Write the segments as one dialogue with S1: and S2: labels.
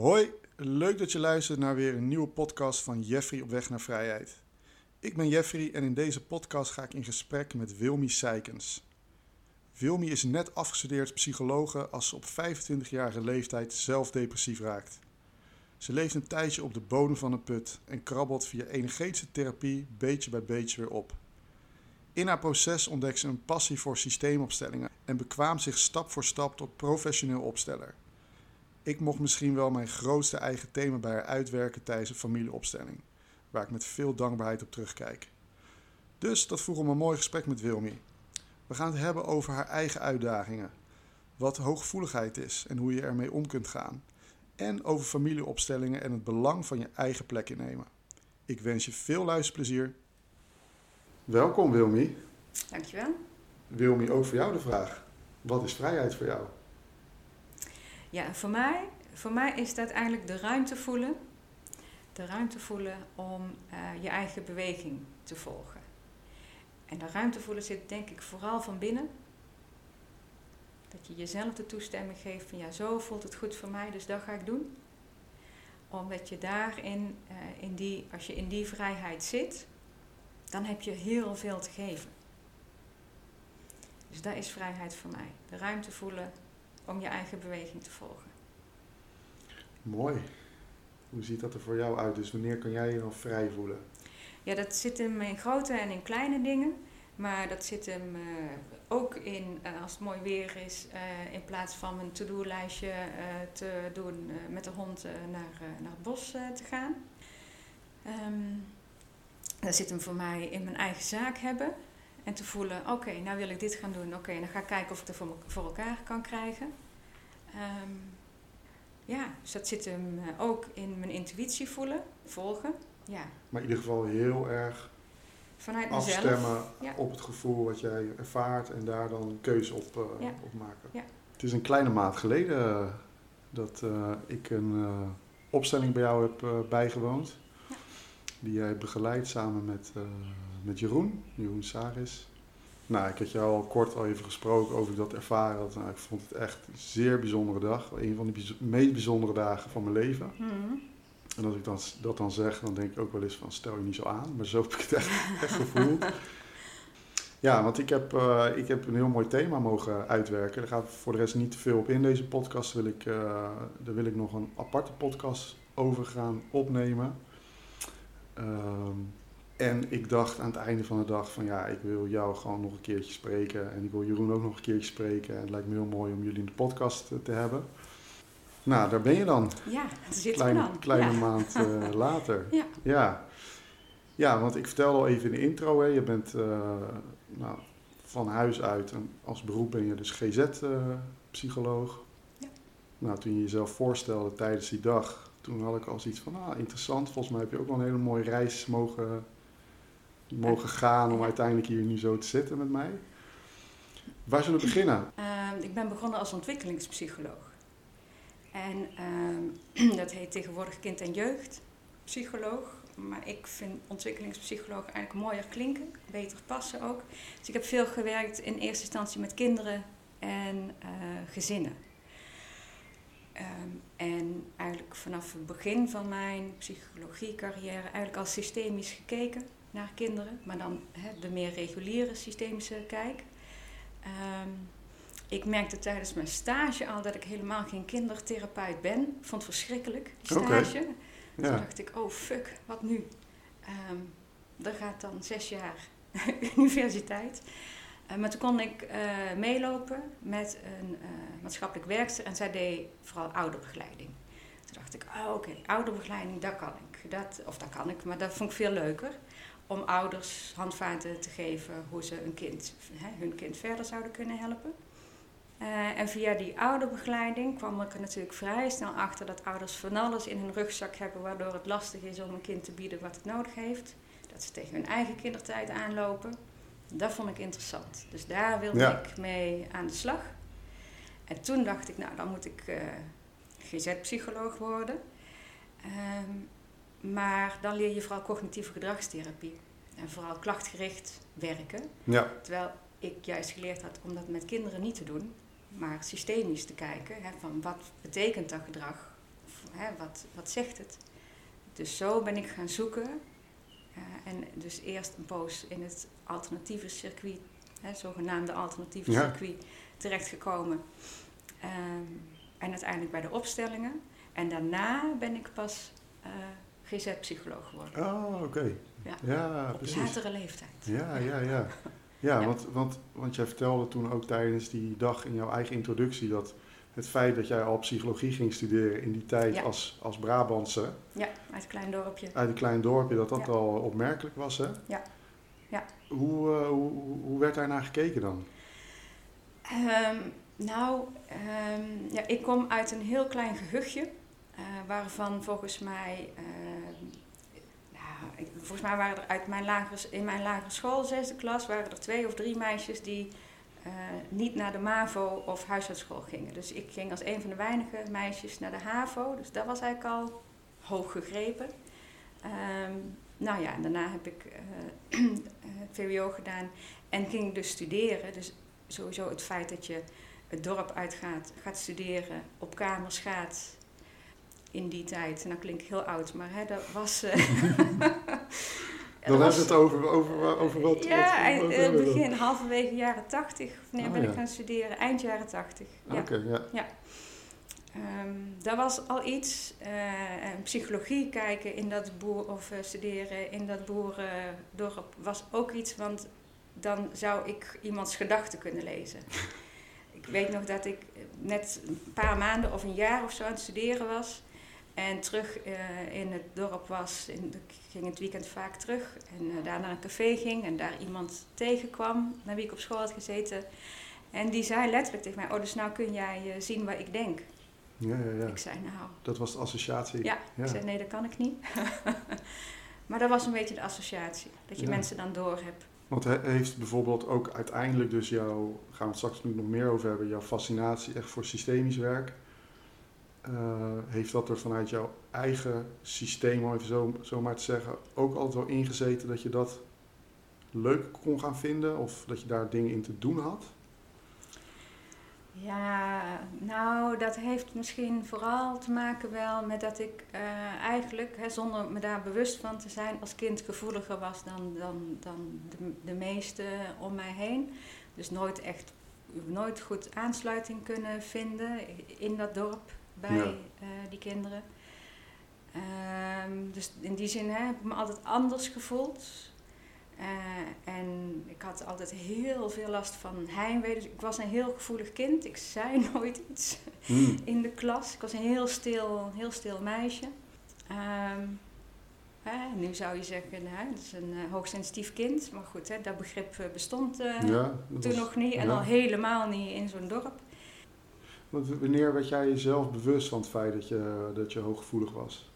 S1: Hoi, leuk dat je luistert naar weer een nieuwe podcast van Jeffrey op weg naar vrijheid. Ik ben Jeffrey en in deze podcast ga ik in gesprek met Wilmy Seikens. Wilmy is net afgestudeerd psychologe als ze op 25-jarige leeftijd zelf depressief raakt. Ze leeft een tijdje op de bodem van een put en krabbelt via energetische therapie beetje bij beetje weer op. In haar proces ontdekt ze een passie voor systeemopstellingen en bekwaamt zich stap voor stap tot professioneel opsteller. Ik mocht misschien wel mijn grootste eigen thema bij haar uitwerken tijdens een familieopstelling, waar ik met veel dankbaarheid op terugkijk. Dus dat vroeg om een mooi gesprek met Wilmy. We gaan het hebben over haar eigen uitdagingen, wat hooggevoeligheid is en hoe je ermee om kunt gaan, en over familieopstellingen en het belang van je eigen plek innemen. Ik wens je veel luisterplezier. Welkom Wilmy.
S2: Dankjewel.
S1: Wilmy, ook voor jou de vraag. Wat is vrijheid voor jou?
S2: Ja, voor mij, voor mij is dat eigenlijk de ruimte voelen. De ruimte voelen om uh, je eigen beweging te volgen. En de ruimte voelen zit denk ik vooral van binnen. Dat je jezelf de toestemming geeft van ja, zo voelt het goed voor mij, dus dat ga ik doen. Omdat je daarin, uh, in die, als je in die vrijheid zit, dan heb je heel veel te geven. Dus dat is vrijheid voor mij. De ruimte voelen om je eigen beweging te volgen.
S1: Mooi. Hoe ziet dat er voor jou uit? Dus wanneer kan jij je dan vrij voelen?
S2: Ja, dat zit hem in grote en in kleine dingen. Maar dat zit hem uh, ook in, uh, als het mooi weer is, uh, in plaats van een to-do-lijstje te doen met de hond naar, naar het bos te gaan. Um, dat zit hem voor mij in mijn eigen zaak hebben. En te voelen, oké, okay, nou wil ik dit gaan doen. Oké, okay, dan ga ik kijken of ik het voor, voor elkaar kan krijgen. Um, ja, dus dat zit hem ook in mijn intuïtie voelen, volgen. Ja.
S1: Maar in ieder geval heel erg
S2: Vanuit
S1: afstemmen
S2: ja.
S1: op het gevoel wat jij ervaart en daar dan een keuze op, uh,
S2: ja.
S1: op maken.
S2: Ja.
S1: Het is een kleine maand geleden uh, dat uh, ik een opstelling bij jou heb bijgewoond. Die jij begeleid samen met, met Jeroen, Jeroen Saris. Nou, ik had jou al kort al even gesproken over dat ervaren. Nou, ik vond het echt een zeer bijzondere dag. Een van de bijz meest bijzondere dagen van mijn leven.
S2: Mm -hmm.
S1: En als ik dan, dat dan zeg, dan denk ik ook wel eens van stel je niet zo aan. Maar zo heb ik het echt, echt gevoeld. Ja, want ik heb, uh, ik heb een heel mooi thema mogen uitwerken. Daar gaat voor de rest niet te veel op in deze podcast. Wil ik, uh, daar wil ik nog een aparte podcast over gaan opnemen. Um, en ik dacht aan het einde van de dag van ja, ik wil jou gewoon nog een keertje spreken. En ik wil Jeroen ook nog een keertje spreken. En het lijkt me heel mooi om jullie in de podcast te hebben. Nou, daar ben je dan.
S2: Ja, daar we dan.
S1: Kleine
S2: ja.
S1: maand uh, later.
S2: Ja.
S1: ja. Ja, want ik vertelde al even in de intro, hè, je bent uh, nou, van huis uit en als beroep ben je dus GZ-psycholoog.
S2: Uh,
S1: ja. Nou, toen je jezelf voorstelde tijdens die dag, toen had ik al zoiets van, ah, interessant. Volgens mij heb je ook wel een hele mooie reis mogen, mogen gaan om uiteindelijk hier nu zo te zitten met mij. Waar zullen we beginnen?
S2: Uh, ik ben begonnen als ontwikkelingspsycholoog. En uh, dat heet tegenwoordig kind- en jeugdpsycholoog. Maar ik vind ontwikkelingspsycholoog eigenlijk mooier klinken, beter passen ook. Dus ik heb veel gewerkt in eerste instantie met kinderen en uh, gezinnen. Um, en eigenlijk vanaf het begin van mijn psychologiecarrière eigenlijk al systemisch gekeken naar kinderen. Maar dan de meer reguliere systemische kijk. Um, ik merkte tijdens mijn stage al dat ik helemaal geen kindertherapeut ben. Ik vond het verschrikkelijk, die stage.
S1: Okay.
S2: Toen dacht ik, oh fuck, wat nu? Um, dat gaat dan zes jaar universiteit. Uh, maar toen kon ik uh, meelopen met een uh, maatschappelijk werkster en zij deed vooral ouderbegeleiding. Toen dacht ik, oh, oké, okay, ouderbegeleiding, dat kan ik. Dat, of dat kan ik, maar dat vond ik veel leuker. Om ouders handvaten te geven hoe ze een kind, hè, hun kind verder zouden kunnen helpen. Uh, en via die ouderbegeleiding kwam ik er natuurlijk vrij snel achter dat ouders van alles in hun rugzak hebben, waardoor het lastig is om een kind te bieden wat het nodig heeft. Dat ze tegen hun eigen kindertijd aanlopen. Dat vond ik interessant. Dus daar wilde
S1: Ja.
S2: ik mee aan de slag. En toen dacht ik, nou dan moet ik uh, GZ-psycholoog worden. Um, maar dan leer je vooral cognitieve gedragstherapie. En vooral klachtgericht werken.
S1: Ja,
S2: Terwijl ik juist geleerd had om dat met kinderen niet te doen, maar systemisch te kijken. Hè, van wat betekent dat gedrag hè, wat, wat zegt het? Dus zo ben ik gaan zoeken. En dus eerst een poos in het alternatieve circuit, hè, zogenaamde alternatieve
S1: Ja.
S2: circuit, terechtgekomen. Ehm, en uiteindelijk bij de opstellingen. En daarna ben ik pas eh GZ-psycholoog geworden.
S1: Oh, oké.
S2: Ja.
S1: Ja,
S2: Op
S1: precies.
S2: latere leeftijd.
S1: Ja, ja, ja. Ja,
S2: Ja.
S1: Want, want, want jij vertelde toen ook tijdens die dag in jouw eigen introductie dat het feit dat jij al psychologie ging studeren in die tijd
S2: Ja.
S1: als, als Brabantse
S2: Ja, uit een klein dorpje.
S1: uit een klein dorpje, dat dat al opmerkelijk was, hè?
S2: Ja. Ja.
S1: Hoe, eh, hoe, hoe- werd daar naar gekeken dan?
S2: Ehm, nou, ehm, ja, ik kom uit een heel klein gehuchtje. eh, waarvan volgens mij. ik- volgens mij waren er uit mijn lagere, in mijn lagere school, zesde klas, waren er twee of drie meisjes die eh, niet naar de MAVO of huisartsschool gingen. Dus ik ging als een van de weinige meisjes naar de HAVO. Dus dat was eigenlijk al hoog gegrepen. Ehm, nou ja, en daarna heb ik eh, het VWO gedaan en ging dus studeren. Dus sowieso het feit dat je het dorp uitgaat, gaat studeren, op kamers gaat in die tijd. Nou klinkt heel oud, maar hè, dat was... eh,
S1: Dan
S2: was-
S1: hebben we het over, over, over wat...
S2: ja,
S1: wat, wat
S2: eh,
S1: dan?
S2: begin, halverwege jaren tachtig. Nee,
S1: Oh,
S2: ben
S1: ja.
S2: ik gaan studeren, eind jaren tachtig. Ja.
S1: Oké, ja.
S2: Ehm, dat was al iets. eh, psychologie kijken in dat boer of studeren in dat boerendorp was ook iets, want dan zou ik iemands gedachten kunnen lezen. ik weet nog dat ik net een paar maanden of een jaar of zo aan het studeren was. En terug eh, in het dorp was. In, ik ging het weekend vaak terug. En eh, daar naar een café ging. En daar iemand tegenkwam. Naar wie ik op school had gezeten. En die zei letterlijk tegen mij. Oh, dus nou kun jij eh, zien wat ik denk.
S1: Ja, ja, ja.
S2: Ik zei nou.
S1: Dat was de associatie.
S2: Ja,
S1: Ja.
S2: ik zei nee, dat kan ik niet. maar dat was een beetje de associatie. Dat je
S1: Ja.
S2: mensen dan door hebt.
S1: Want he- heeft bijvoorbeeld ook uiteindelijk dus jouw, daar gaan we het straks nu nog meer over hebben, jouw fascinatie echt voor systemisch werk. Eh, heeft dat er vanuit jouw eigen systeem, om even zo, zo maar te zeggen, ook altijd wel ingezeten dat je dat leuk kon gaan vinden of dat je daar dingen in te doen had?
S2: Ja, nou, dat heeft misschien vooral te maken wel met dat ik eh, eigenlijk, hè, zonder me daar bewust van te zijn, als kind gevoeliger was dan, dan, dan de, de meesten om mij heen. Dus nooit echt, nooit goed aansluiting kunnen vinden in dat dorp bij
S1: Ja.
S2: eh, die kinderen. Ehm, dus in die zin hè, heb ik me altijd anders gevoeld. Eh, en ik had altijd heel veel last van heimwee. Dus ik was een heel gevoelig kind. Ik zei nooit iets
S1: Hmm.
S2: in de klas. Ik was een heel stil, heel stil meisje. Ehm, hè, nu zou je zeggen, hè, het is een eh, hoogsensitief kind. Maar goed, hè, dat begrip bestond
S1: Ja, dat
S2: toen
S1: was-
S2: nog niet. En
S1: ja.
S2: al helemaal niet in zo'n dorp.
S1: Want wanneer werd jij jezelf bewust van het feit dat je, dat je hooggevoelig was?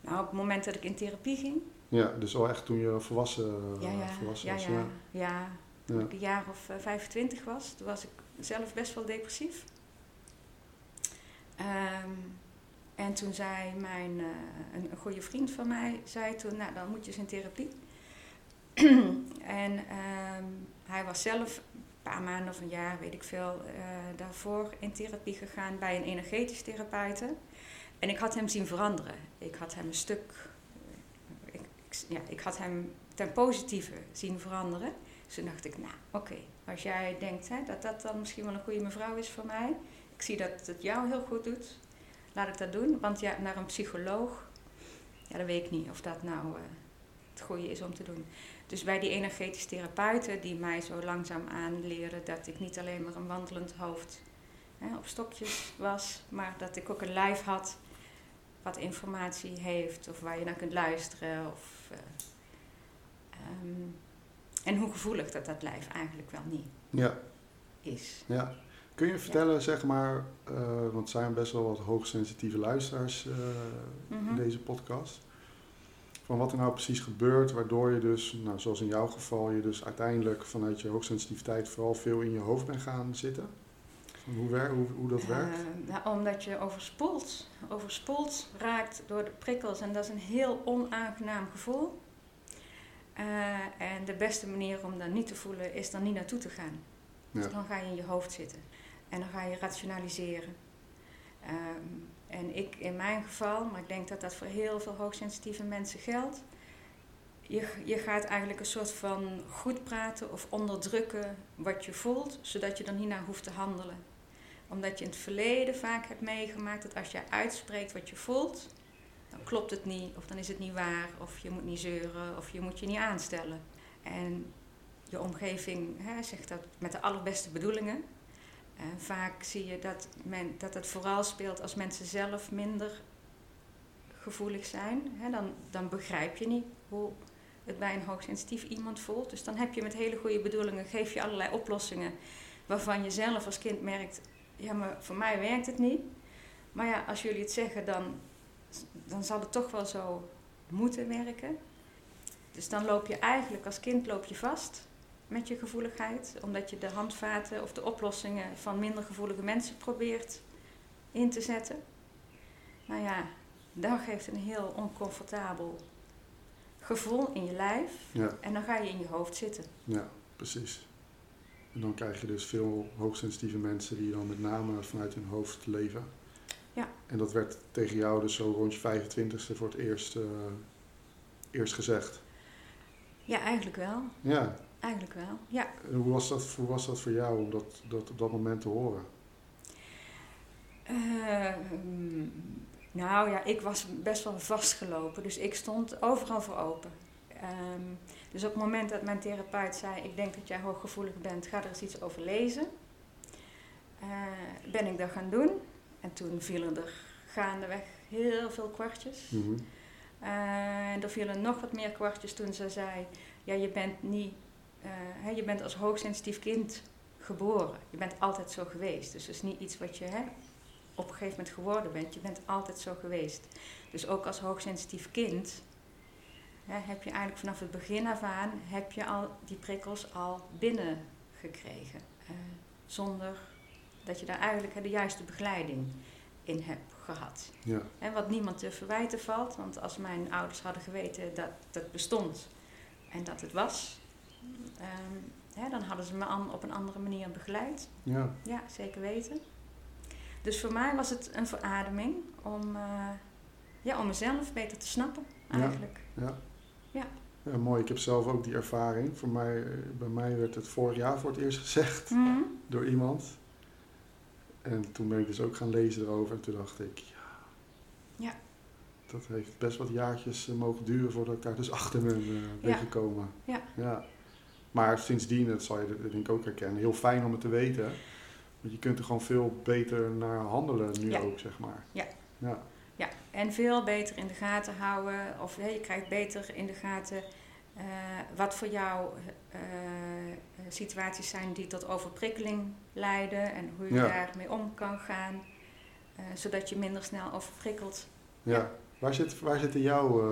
S2: Nou, op het moment dat ik in therapie ging.
S1: Ja, dus al echt toen je volwassen,
S2: Ja, ja,
S1: volwassen
S2: ja,
S1: was.
S2: ja,
S1: Ja.
S2: ja. Toen
S1: Ja.
S2: ik een jaar of eh, 25 was, toen was ik zelf best wel depressief. Ehm, en toen zei mijn, eh, een, een goede vriend van mij, zei toen, nou dan moet je eens in therapie. en ehm, hij was zelf paar maanden of een jaar, weet ik veel, eh, daarvoor in therapie gegaan bij een energetisch therapeute. En ik had hem zien veranderen. Ik had hem een stuk, ik, ik- ja, ik had hem ten positieve zien veranderen. Dus toen dacht ik, nou oké, als jij denkt hè, dat dat dan misschien wel een goede mevrouw is voor mij. Ik zie dat het jou heel goed doet. Laat ik dat doen. Want ja, naar een psycholoog, ja, dat weet ik niet of dat nou eh, het goede is om te doen. Dus bij die energetisch therapeuten die mij zo langzaam aanleren dat ik niet alleen maar een wandelend hoofd hè, op stokjes was, maar dat ik ook een lijf had wat informatie heeft of waar je naar kunt luisteren. Of, eh, ehm, en hoe gevoelig dat dat lijf eigenlijk wel niet
S1: Ja,
S2: is.
S1: ja. Kun je vertellen, zeg maar, eh, want er zijn best wel wat hoogsensitieve luisteraars eh,
S2: Mhm.
S1: in deze podcast. Van wat er nou precies gebeurt, waardoor je dus, nou, zoals in jouw geval, je dus uiteindelijk vanuit je hoogsensitiviteit vooral veel in je hoofd bent gaan zitten. Van hoe, wer- hoe, hoe dat werkt.
S2: Eh, nou, omdat je overspoeld, overspoeld raakt door de prikkels en dat is een heel onaangenaam gevoel. Eh, en de beste manier om dat niet te voelen is dan niet naartoe te gaan.
S1: Ja.
S2: Dus dan ga je in je hoofd zitten en dan ga je rationaliseren. Ehm, En ik in mijn geval, maar ik denk dat dat voor heel veel hoogsensitieve mensen geldt. Je, je gaat eigenlijk een soort van goed praten of onderdrukken wat je voelt, zodat je er niet naar hoeft te handelen. Omdat je in het verleden vaak hebt meegemaakt dat als je uitspreekt wat je voelt, dan klopt het niet, of dan is het niet waar, of je moet niet zeuren, of je moet je niet aanstellen. En je omgeving hè, zegt dat met de allerbeste bedoelingen. En vaak zie je dat, men, dat het vooral speelt als mensen zelf minder gevoelig zijn. Dan, dan begrijp je niet hoe het bij een hoogsensitief iemand voelt. Dus dan heb je met hele goede bedoelingen, geef je allerlei oplossingen waarvan je zelf als kind merkt, ja maar voor mij werkt het niet. Maar ja, als jullie het zeggen, dan, dan zal het toch wel zo moeten werken. Dus dan loop je eigenlijk als kind loop je vast met je gevoeligheid, omdat je de handvaten of de oplossingen van minder gevoelige mensen probeert in te zetten. Nou ja, dat geeft een heel oncomfortabel gevoel in je lijf
S1: Ja,
S2: en dan ga je in je hoofd zitten.
S1: ja, precies. En dan krijg je dus veel hoogsensitieve mensen die dan met name vanuit hun hoofd leven.
S2: Ja.
S1: En dat werd tegen jou dus zo rond je 25ste voor het eerst, eh, eerst gezegd.
S2: Ja, eigenlijk wel.
S1: Ja,
S2: Eigenlijk wel. Ja.
S1: en hoe was dat, hoe was dat voor jou om dat, dat op dat moment te horen?
S2: Eh, mm, nou ja, ik was best wel vastgelopen, dus ik stond overal voor open. Ehm, dus op het moment dat mijn therapeut zei: Ik denk dat jij hooggevoelig bent, ga er eens iets over lezen. eh, ben ik dat gaan doen. En toen vielen er gaandeweg heel veel kwartjes. Eh, en er vielen nog wat meer kwartjes toen ze zei: Ja, je bent niet. Eh, hè, je bent als hoogsensitief kind geboren. Je bent altijd zo geweest. Dus het is niet iets wat je hè, op een gegeven moment geworden bent. Je bent altijd zo geweest. Dus ook als hoogsensitief kind hè, heb je eigenlijk vanaf het begin af aan heb je al die prikkels al binnengekregen. Eh, zonder dat je daar eigenlijk hè, de juiste begeleiding in hebt gehad.
S1: Ja,
S2: En wat niemand te verwijten valt, want als mijn ouders hadden geweten dat dat bestond en dat het was, ehm, hè, dan hadden ze me an- op een andere manier begeleid.
S1: ja,
S2: Ja, zeker weten. Dus voor mij was het een verademing om, eh, ja, om mezelf beter te snappen, eigenlijk.
S1: ja.
S2: Ja.
S1: Ja, mooi. Ik heb zelf ook die ervaring. Voor mij, eh, bij mij werd het vorig jaar voor het eerst gezegd
S2: Mhm.
S1: door iemand. En toen ben ik dus ook gaan lezen erover. En toen dacht ik, ja,
S2: Ja.
S1: dat heeft best wat jaartjes eh, mogen duren voordat ik daar dus achter ben, ben
S2: Ja.
S1: gekomen.
S2: Ja.
S1: ja. Maar sindsdien, dat zal je denk ik ook herkennen, heel fijn om het te weten. Want je kunt er gewoon veel beter naar handelen nu
S2: Ja.
S1: ook, zeg maar.
S2: Ja.
S1: Ja,
S2: Ja, en veel beter in de gaten houden, of hè, je krijgt beter in de gaten eh, wat voor jou eh, eh, situaties zijn die tot overprikkeling leiden en hoe je
S1: Ja.
S2: daarmee om kan gaan, zodat je minder snel overprikkeld.
S1: ja. Waar, zit, waar zit in jou,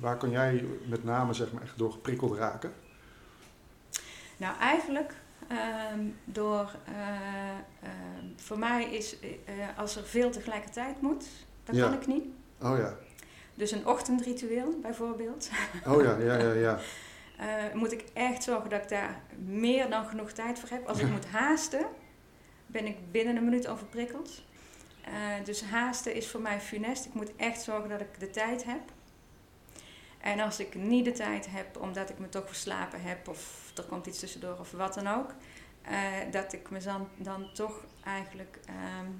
S1: waar kan jij met name zeg maar echt door geprikkeld raken?
S2: Nou, eigenlijk ehm, door, eh, ehm, voor mij is eh, als er veel tegelijkertijd moet, dat
S1: Ja.
S2: kan ik niet.
S1: Oh ja,
S2: Dus een ochtendritueel bijvoorbeeld.
S1: oh ja, ja, ja, ja.
S2: Eh, moet ik echt zorgen dat ik daar meer dan genoeg tijd voor heb. Als ik moet haasten, ben ik binnen een minuut overprikkeld. Eh, dus haasten is voor mij funest. Ik moet echt zorgen dat ik de tijd heb. En als ik niet de tijd heb, omdat ik me toch verslapen heb of er komt iets tussendoor of wat dan ook, eh, dat ik me dan, dan toch eigenlijk ehm,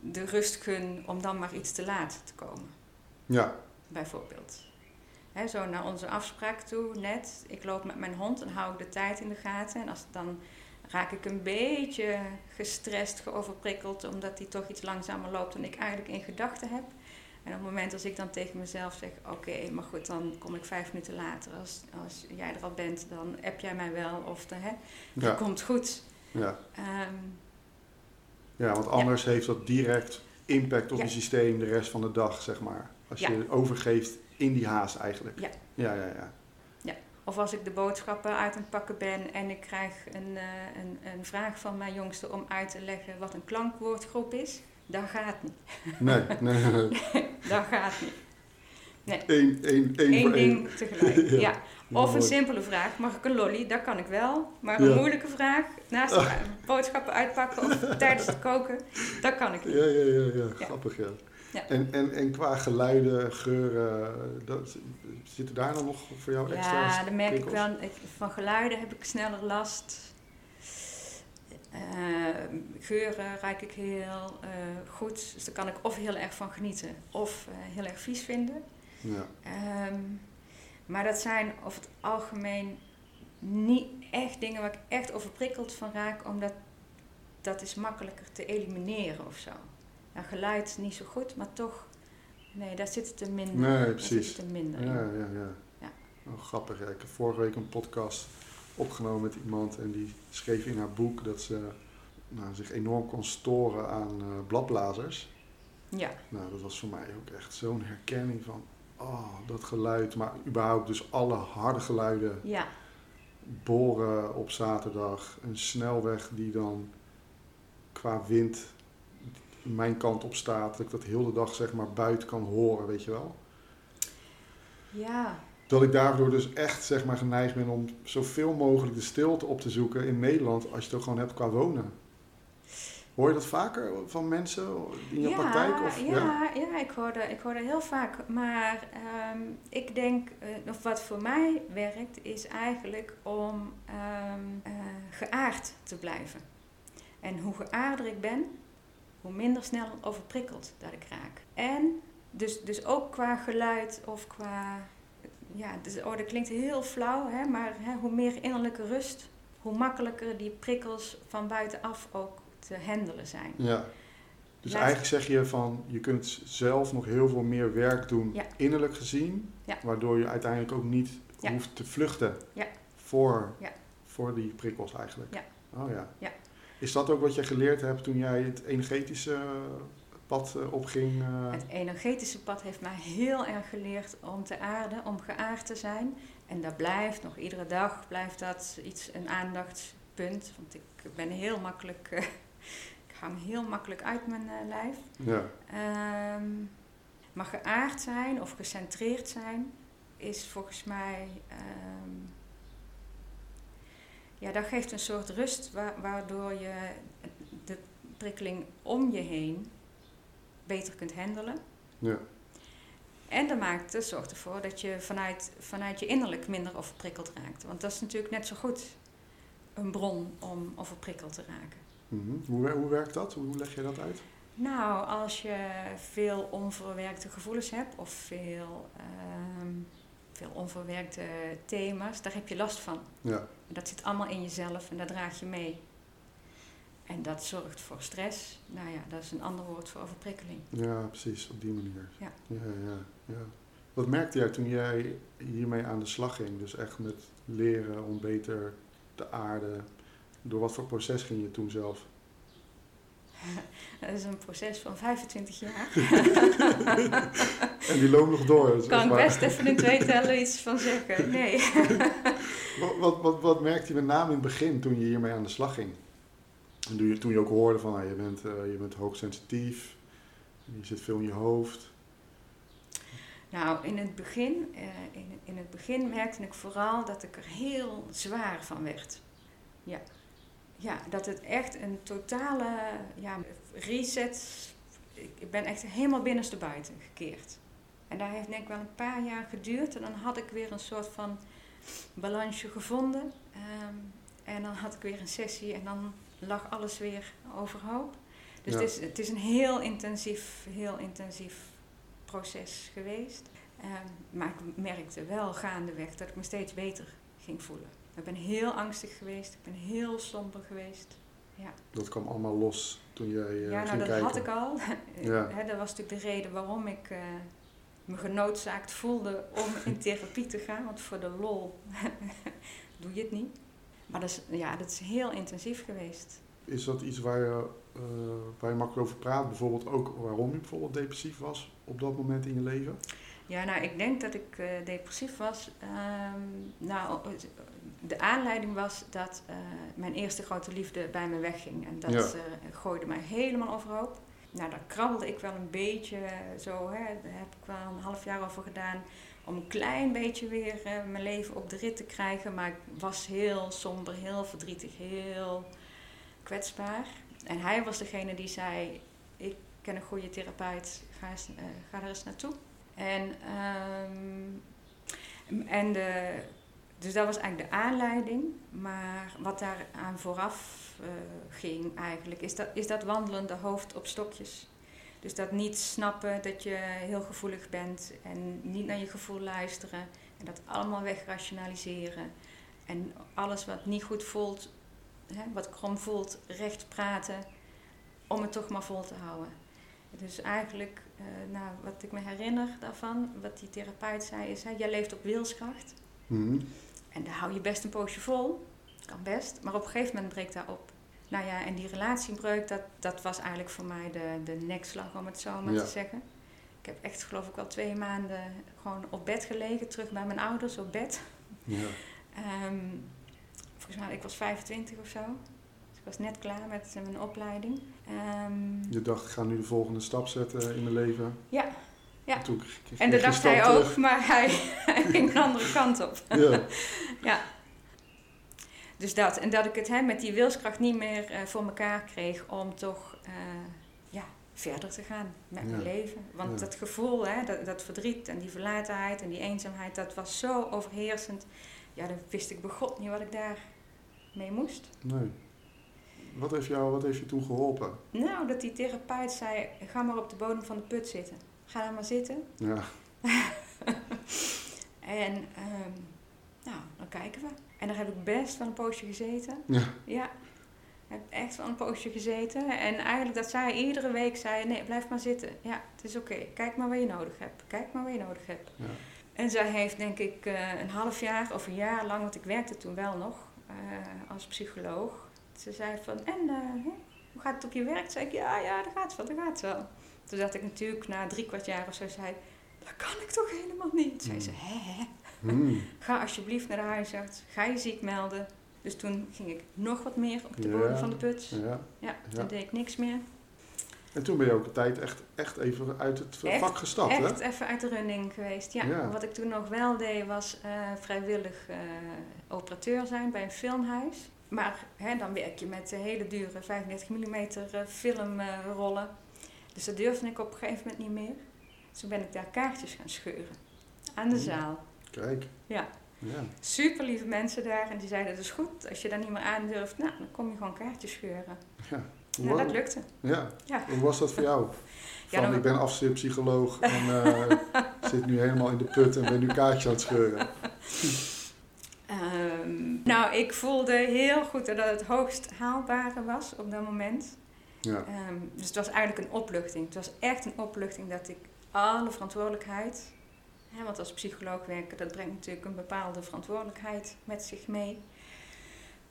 S2: de rust gun om dan maar iets te laat te komen
S1: Ja,
S2: bijvoorbeeld. Zo naar onze afspraak toe, net. Ik loop met mijn hond en hou ik de tijd in de gaten. En als, dan raak ik een beetje gestrest, geoverprikkeld, omdat hij toch iets langzamer loopt dan ik eigenlijk in gedachten heb. En op het moment als ik dan tegen mezelf zeg, oké, maar goed, dan kom ik vijf minuten later. Als, als jij er al bent, dan app jij mij wel of de, hè, dat
S1: ja,
S2: komt goed.
S1: ja.
S2: Ehm,
S1: ja, want anders heeft dat direct impact op je systeem de rest van de dag, zeg maar. Als je overgeeft in die haast eigenlijk.
S2: Ja.
S1: Ja, ja, ja.
S2: Of als ik de boodschappen uit aan het pakken ben en ik krijg een, eh, een, een vraag van mijn jongste om uit te leggen wat een klankwoordgroep is, dat gaat niet.
S1: Nee, nee, nee.
S2: Dat gaat niet. Nee.
S1: Eén, één, één
S2: Eén ding
S1: één.
S2: tegelijk.
S1: Ja.
S2: ja. Of een simpele vraag, mag ik een lolly? Dat kan ik wel. Maar een
S1: Ja.
S2: moeilijke vraag, naast
S1: Ah.
S2: de boodschappen uitpakken of tijdens het koken, dat kan ik niet.
S1: Ja, ja, ja, ja.
S2: Ja.
S1: grappig ja.
S2: Ja.
S1: En, en, en qua geluiden, geuren, dat, zitten daar dan nog voor jou extra
S2: Ja, dan merk ik wel. Ik, van geluiden heb ik sneller last. Eh, geuren ruik ik heel eh, goed. Dus daar kan ik of heel erg van genieten of eh, heel erg vies vinden.
S1: Ja,
S2: Ehm, maar dat zijn over het algemeen niet echt dingen waar ik echt overprikkeld van raak, omdat dat is makkelijker te elimineren of zo. Nou, geluid niet zo goed, maar toch, nee, daar zit het er minder.
S1: Nee,
S2: daar
S1: precies.
S2: Zit het er minder in.
S1: ja, ja. ja.
S2: Ja.
S1: Oh, grappig. Ja. Ik heb vorige week een podcast opgenomen met iemand en die schreef in haar boek dat ze nou, zich enorm kon storen aan eh, bladblazers.
S2: Ja,
S1: Nou, dat was voor mij ook echt zo'n herkenning van, oh, dat geluid. Maar überhaupt dus alle harde geluiden.
S2: ja,
S1: Boren op zaterdag, een snelweg die dan qua wind mijn kant op staat. Dat ik dat heel de dag zeg maar buiten kan horen, weet je wel.
S2: ja.
S1: Dat ik daardoor dus echt zeg maar geneigd ben om zoveel mogelijk de stilte op te zoeken in Nederland als je het ook gewoon hebt qua wonen. Hoor je dat vaker van mensen in je
S2: ja,
S1: praktijk? Of,
S2: ja, ja, ik, hoor dat, ik hoor dat heel vaak. Maar ehm, ik denk, eh, of wat voor mij werkt, is eigenlijk om ehm, eh, geaard te blijven. En hoe geaarder ik ben, hoe minder snel overprikkeld dat ik raak. En dus, dus ook qua geluid of qua. Ja, dus, oh, dat klinkt heel flauw, hè, maar hè, hoe meer innerlijke rust, hoe makkelijker die prikkels van buitenaf ook te handelen zijn.
S1: Ja. Dus
S2: Laat-
S1: eigenlijk zeg je van, je kunt zelf nog heel veel meer werk doen,
S2: Ja.
S1: innerlijk gezien,
S2: Ja.
S1: waardoor je uiteindelijk ook niet
S2: Ja.
S1: hoeft te vluchten
S2: Ja.
S1: voor,
S2: Ja.
S1: voor die prikkels eigenlijk.
S2: Ja.
S1: Oh ja.
S2: Ja.
S1: Is dat ook wat je geleerd hebt toen jij het energetische pad eh, opging? eh?
S2: Het energetische pad heeft mij heel erg geleerd om te aarden, om geaard te zijn. En dat blijft nog iedere dag, blijft dat iets, een aandachtspunt. Want ik ben heel makkelijk, eh, ik hang heel makkelijk uit mijn lijf.
S1: Ja.
S2: Ehm, maar geaard zijn of gecentreerd zijn is volgens mij, ehm, ja, dat geeft een soort rust wa- waardoor je de prikkeling om je heen beter kunt handelen.
S1: Ja.
S2: En dat maakt, dat zorgt ervoor dat je vanuit, vanuit je innerlijk minder overprikkeld raakt. Want dat is natuurlijk net zo goed een bron om overprikkeld te raken.
S1: Mhm. hoe, hoe werkt dat? Hoe leg je dat uit?
S2: Nou, als je veel onverwerkte gevoelens hebt of veel, ehm, veel onverwerkte thema's, daar heb je last van.
S1: Ja.
S2: En dat zit allemaal in jezelf en dat draag je mee. En dat zorgt voor stress. Nou ja, dat is een ander woord voor overprikkeling.
S1: ja, precies, op die manier.
S2: Ja.
S1: Ja, ja, ja. Wat merkte jij toen jij hiermee aan de slag ging? Dus echt met leren om beter te aarden. Door wat voor proces ging je toen zelf?
S2: Dat is een proces van 25 jaar.
S1: En die loopt nog door. is
S2: Kan ik best even in twee tellen iets van zeggen. Nee.
S1: Wat, wat, wat, wat merkte je met name in het begin toen je hiermee aan de slag ging? En toen je, toen je ook hoorde van, ah, je, bent, eh, je bent hoogsensitief, je zit veel in je hoofd.
S2: Nou, in het begin, eh, in, in het begin merkte ik vooral dat ik er heel zwaar van werd. Ja. Ja, dat het echt een totale ja, reset. Ik ben echt helemaal binnenstebuiten gekeerd. En daar heeft denk ik wel een paar jaar geduurd. En dan had ik weer een soort van balansje gevonden. Ehm, en dan had ik weer een sessie en dan lag alles weer overhoop. Dus
S1: Ja.
S2: het, is, het is een heel intensief, heel intensief proces geweest. Ehm, maar ik merkte wel gaandeweg dat ik me steeds beter ging voelen. Ik ben heel angstig geweest, ik ben heel somber geweest.
S1: Dat kwam allemaal los toen jij eh,
S2: ja, nou
S1: ging
S2: dat
S1: kijken.
S2: had ik al.
S1: Ja.
S2: Dat was natuurlijk de reden waarom ik eh, me genoodzaakt voelde om in therapie te gaan. Want voor de lol doe je het niet. Maar dat is, ja, dat is heel intensief geweest.
S1: Is dat iets waar je, eh, waar je makkelijk over praat? Bijvoorbeeld ook waarom je bijvoorbeeld depressief was op dat moment in je leven?
S2: Ja, nou, ik denk dat ik eh, depressief was. Ehm, nou, de aanleiding was dat eh, mijn eerste grote liefde bij me wegging. En dat
S1: Ja.
S2: gooide mij helemaal overhoop. nou, daar krabbelde ik wel een beetje zo. Hè, daar heb ik wel een half jaar over gedaan. Om een klein beetje weer eh, mijn leven op de rit te krijgen. Maar ik was heel somber, heel verdrietig, heel kwetsbaar. En hij was degene die zei: Ik ken een goede therapeut, ga, eens, uh, ga er eens naartoe. En, de, dus dat was eigenlijk de aanleiding. Maar wat daar aan vooraf uh, ging eigenlijk, is dat, is dat wandelende hoofd op stokjes. Dus dat niet snappen dat je heel gevoelig bent en niet naar je gevoel luisteren. En dat allemaal wegrationaliseren. En alles wat niet goed voelt, hè, wat krom voelt, recht praten. Om het toch maar vol te houden. Dus eigenlijk, uh, nou, wat ik me herinner daarvan, wat die therapeut zei, is: hè, jij leeft op wilskracht.
S1: Mhm.
S2: En daar hou je best een poosje vol. Kan best. Maar op een gegeven moment breekt dat op. Nou ja, en die relatiebreuk, dat, dat was eigenlijk voor mij de, de nekslag, om het zo maar
S1: Ja.
S2: te zeggen. Ik heb echt, geloof ik, wel twee maanden gewoon op bed gelegen, terug bij mijn ouders op bed.
S1: Ja.
S2: Ehm, volgens mij, ik was 25 of zo. Dus ik was net klaar met mijn opleiding. Ehm,
S1: Je dacht, ik ga nu de volgende stap zetten in mijn leven.
S2: Ja, ja.
S1: En,
S2: en dat dacht hij ook, maar hij, hij ging een andere kant op.
S1: Ja.
S2: Ja. Dus dat. En dat ik het hè, met die wilskracht niet meer eh, voor elkaar kreeg om toch eh, ja, verder te gaan met mijn leven. Want
S1: Ja.
S2: dat gevoel, hè, dat, dat verdriet en die verlatenheid en die eenzaamheid, dat was zo overheersend. Ja, dan wist ik begot niet wat ik daar mee moest.
S1: Nee. Wat heeft, jou, wat heeft je toen geholpen?
S2: Nou, dat die therapeut zei, ga maar op de bodem van de put zitten. Ga daar maar zitten.
S1: Ja.
S2: En ehm, nou, dan kijken we. En daar heb ik best wel een poosje gezeten.
S1: Ja.
S2: Ja. Ik heb echt wel een poosje gezeten. En eigenlijk dat zij iedere week zei, nee, blijf maar zitten. Ja, het is oké. Kijk maar wat je nodig hebt. Kijk maar wat je nodig hebt.
S1: Ja.
S2: En zij heeft denk ik eh, een half jaar of een jaar lang, want ik werkte toen wel nog eh, als psycholoog. Ze zei van, en eh, hoe gaat het op je werk? Zei ik, ja, ja, dat gaat wel, dat gaat wel. Toen dacht ik natuurlijk na drie kwart jaar of zo, zei dat kan ik toch helemaal niet? Zei ze, hè, hè?
S1: Hmm.
S2: Ga alsjeblieft naar de huisarts. Ga je ziek melden. Dus toen ging ik nog wat meer op de
S1: Ja.
S2: bodem van de put.
S1: Ja.
S2: Ja, toen deed ik niks meer.
S1: En toen ben je ook een tijd echt, echt even uit het
S2: Echt,
S1: vak gestapt, hè?
S2: Echt even uit de running geweest. Ja.
S1: Ja.
S2: Wat ik toen nog wel deed was eh, vrijwillig eh, operateur zijn bij een filmhuis. Maar hè, dan werk je met eh, hele dure 35 mm filmrollen. dus dat durfde ik op een gegeven moment niet meer. Dus toen ben ik daar kaartjes gaan scheuren. Aan de
S1: Hmm.
S2: zaal.
S1: Kijk.
S2: Ja.
S1: Ja.
S2: Super lieve mensen daar. En die zeiden, dat is goed. Als je daar niet meer aan durft, nou, dan kom je gewoon kaartjes scheuren.
S1: Ja.
S2: Nou,
S1: Wow.
S2: dat lukte.
S1: Ja.
S2: Ja.
S1: Hoe was dat voor jou? Van,
S2: dan-
S1: ik ben afstudeerpsycholoog en eh, zit nu helemaal in de put en ben nu kaartjes aan het scheuren.
S2: Ehm, nou, ik voelde heel goed dat het hoogst haalbare was op dat moment.
S1: Ja.
S2: Ehm, dus het was eigenlijk een opluchting. Het was echt een opluchting dat ik alle verantwoordelijkheid... Hè, want als psycholoog werken, dat brengt natuurlijk een bepaalde verantwoordelijkheid met zich mee.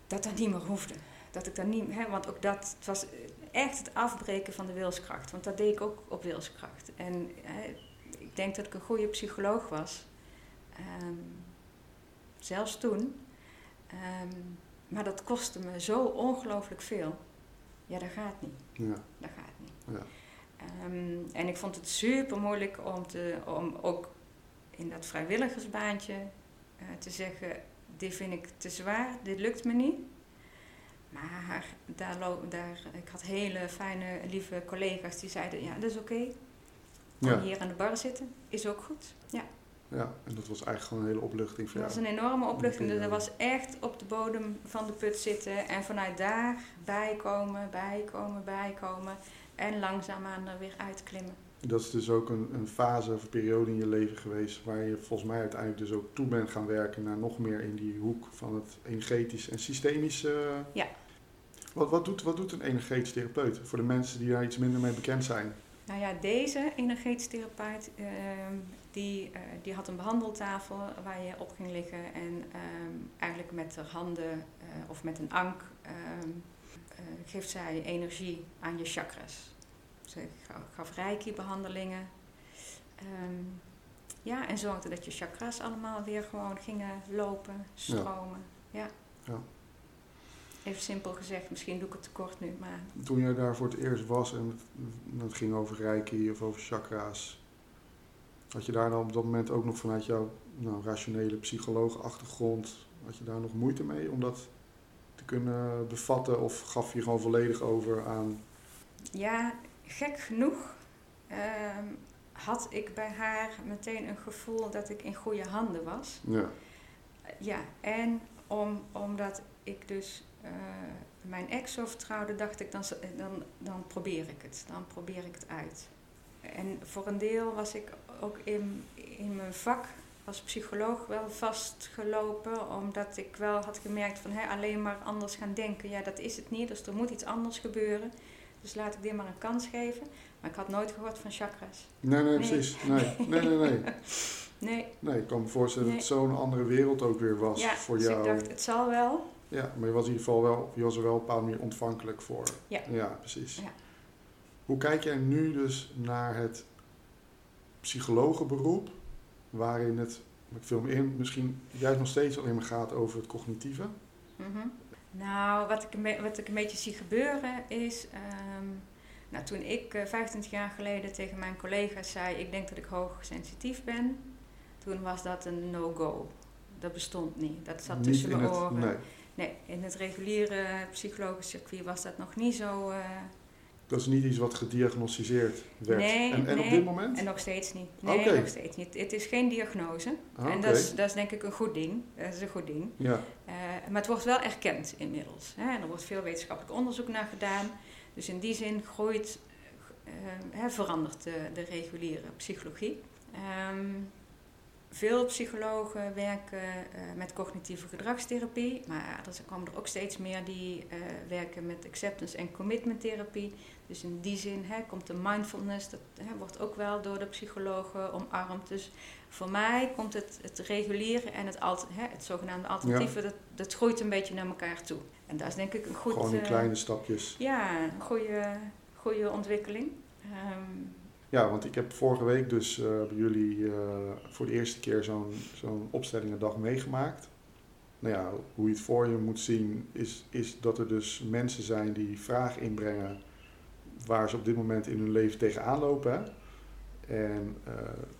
S2: Dat dat niet meer hoefde. Dat ik dat niet, hè, want ook dat het was echt het afbreken van de wilskracht. Want dat deed ik ook op wilskracht. En hè, ik denk dat ik een goede psycholoog was. Ehm, zelfs toen. Ehm, maar dat kostte me zo ongelooflijk veel. Ja, dat gaat niet.
S1: Ja.
S2: Dat gaat niet.
S1: Ja.
S2: Ehm, en ik vond het super moeilijk om, te, om ook in dat vrijwilligersbaantje eh, te zeggen: Dit vind ik te zwaar, dit lukt me niet. Maar daar, daar, ik had hele fijne, lieve collega's die zeiden: Ja, dat is oké.
S1: Ja.
S2: hier aan de bar zitten, is ook goed. Ja,
S1: ja, en dat was eigenlijk gewoon een hele opluchting voor
S2: dat was een enorme opluchting. Dat was echt op de bodem van de put zitten en vanuit daar bijkomen, bijkomen, bijkomen. En langzaamaan er weer uitklimmen.
S1: Dat is dus ook een, een fase of een periode in je leven geweest waar je volgens mij uiteindelijk dus ook toe bent gaan werken naar nog meer in die hoek van het energetisch en systemisch. eh.
S2: Ja.
S1: Wat, wat, doet, wat doet een energetisch therapeut voor de mensen die daar iets minder mee bekend zijn?
S2: Nou ja, deze energetisch therapeut, ehm, die, eh, die had een behandeltafel waar je op ging liggen en ehm, eigenlijk met de handen eh, of met een ank ehm, eh, geeft zij energie aan je chakras. Ze ga- gaf reiki-behandelingen. Ehm, ja, en zorgde dat je chakras allemaal weer gewoon gingen lopen, stromen. Ja. Even simpel gezegd, misschien doe ik het te kort nu, maar
S1: Toen jij daar voor het eerst was en het, ging over reiki of over chakra's, had je daar dan op dat moment ook nog vanuit jouw nou, rationele psycholoog achtergrond, had je daar nog moeite mee om dat te kunnen bevatten of gaf je gewoon volledig over aan
S2: ja, gek genoeg ehm, had ik bij haar meteen een gevoel dat ik in goede handen was.
S1: ja,
S2: Ja, en om, omdat ik dus eh, mijn ex zo vertrouwde, dacht ik, dan, z- dan, dan probeer ik het. Dan probeer ik het uit. En voor een deel was ik ook in, in mijn vak als psycholoog wel vastgelopen, omdat ik wel had gemerkt van hé, alleen maar anders gaan denken, ja dat is het niet, dus er moet iets anders gebeuren. Dus laat ik dit maar een kans geven. Maar ik had nooit gehoord van chakras.
S1: Nee, nee,
S2: Nee.
S1: precies. Nee, nee, nee, nee.
S2: Nee,
S1: Nee, ik kan me voorstellen dat het zo'n andere wereld ook weer was
S2: ja,
S1: voor
S2: dus
S1: jou.
S2: ik dacht, het zal wel.
S1: Ja, maar je was in ieder geval wel, je was er wel op een bepaalde manier ontvankelijk voor.
S2: Ja.
S1: precies.
S2: Ja.
S1: Hoe kijk jij nu dus naar het psychologenberoep, waarin het, ik me in, misschien juist nog steeds alleen maar gaat over het cognitieve?
S2: Mhm. Nou, wat ik, wat ik een beetje zie gebeuren is. ehm, nou, toen ik eh, 25 jaar geleden tegen mijn collega's zei: Ik denk dat ik hoogsensitief ben. Toen was dat een no-go. Dat bestond niet. Dat zat
S1: Niet
S2: tussen mijn
S1: het,
S2: oren.
S1: nee,
S2: Nee, in het reguliere psychologisch circuit was dat nog niet zo. eh,
S1: dat is niet iets wat gediagnosticeerd werd.
S2: Nee,
S1: en, en op dit moment?
S2: en nog steeds niet. Nee, nog steeds niet. Het is geen diagnose.
S1: Ah,
S2: En dat is, dat is denk ik een goed ding. Dat is een goed ding.
S1: Ja,
S2: Eh, maar het wordt wel erkend inmiddels. Hè? En er wordt veel wetenschappelijk onderzoek naar gedaan. Dus in die zin groeit, eh, hè, verandert de, de reguliere psychologie. Ehm, veel psychologen werken eh, met cognitieve gedragstherapie, maar er komen er ook steeds meer die werken met acceptance en commitment therapie. Dus in die zin hè, komt de mindfulness, dat hè, wordt ook wel door de psychologen omarmd. Dus voor mij komt het, het reguliere en het, alt, hè, het zogenaamde alternatieve, dat, dat groeit een beetje naar elkaar toe. En dat is denk ik een goed...
S1: gewoon in
S2: eh,
S1: kleine stapjes.
S2: Ja, een goede, goede ontwikkeling. Ehm,
S1: Ja, want ik heb vorige week dus eh, bij jullie eh, voor de eerste keer zo'n zo'n opstellingendag meegemaakt. Nou ja, hoe je het voor je moet zien is, is dat er dus mensen zijn die vragen inbrengen waar ze op dit moment in hun leven tegenaan lopen. Hè? En eh,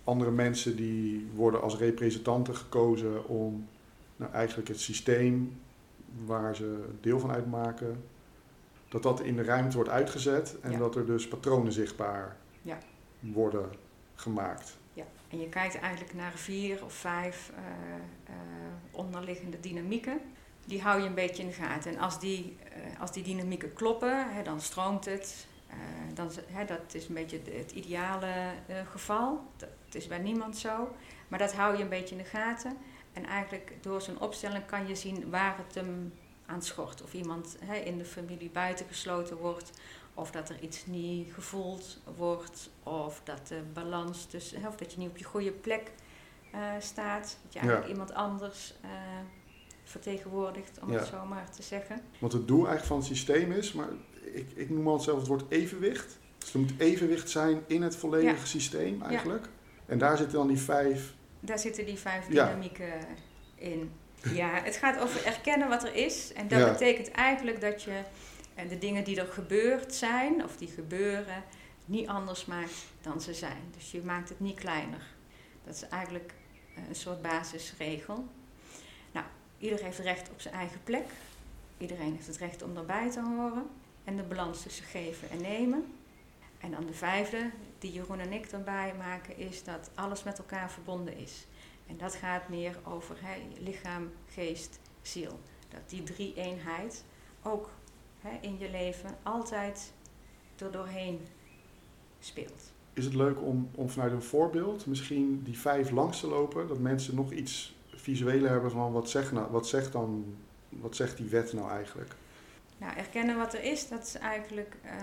S1: andere mensen die worden als representanten gekozen om nou, eigenlijk het systeem waar ze deel van uitmaken, dat dat in de ruimte wordt uitgezet en
S2: Ja.
S1: dat er dus patronen zichtbaar
S2: Ja.
S1: worden gemaakt.
S2: ja. En je kijkt eigenlijk naar vier of vijf eh, eh, onderliggende dynamieken. Die hou je een beetje in de gaten. En als die, als die dynamieken kloppen, hè, dan stroomt het. Eh, dan, hè, dat is een beetje het, ideale eh, geval. Dat is bij niemand zo. Maar dat hou je een beetje in de gaten. En eigenlijk door zo'n opstelling kan je zien waar het hem aan schort. Of iemand hè, in de familie buitengesloten wordt. Of dat er iets niet gevoeld wordt. Of dat de balans tussen, hè, of dat je niet op je goede plek eh, staat. Dat je eigenlijk
S1: Ja.
S2: iemand anders vertegenwoordigt, om
S1: Ja.
S2: het zo maar te zeggen.
S1: Want het doel eigenlijk van het systeem is, maar ik, ik noem al zelf het woord evenwicht. Dus er moet evenwicht zijn in het volledige
S2: Ja.
S1: systeem eigenlijk. En daar zitten dan die vijf.
S2: Daar zitten die vijf dynamieken in. Ja, het gaat over erkennen wat er is. En dat betekent eigenlijk dat je eh, de dingen die er gebeurd zijn, of die gebeuren, niet anders maakt dan ze zijn. Dus je maakt het niet kleiner. Dat is eigenlijk eh, een soort basisregel. Nou, iedereen heeft recht op zijn eigen plek. Iedereen heeft het recht om erbij te horen. En de balans tussen geven en nemen. En dan de vijfde, die Jeroen en ik erbij maken, is dat alles met elkaar verbonden is. En dat gaat meer over lichaam, geest, ziel. Dat die drie eenheid ook in je leven altijd er doorheen speelt.
S1: Is het leuk om, om vanuit een voorbeeld misschien die vijf langs te lopen? Dat mensen nog iets visueler hebben van wat zegt, nou, wat zegt, dan, wat zegt die wet nou eigenlijk?
S2: Nou, erkennen wat er is, dat is eigenlijk eh,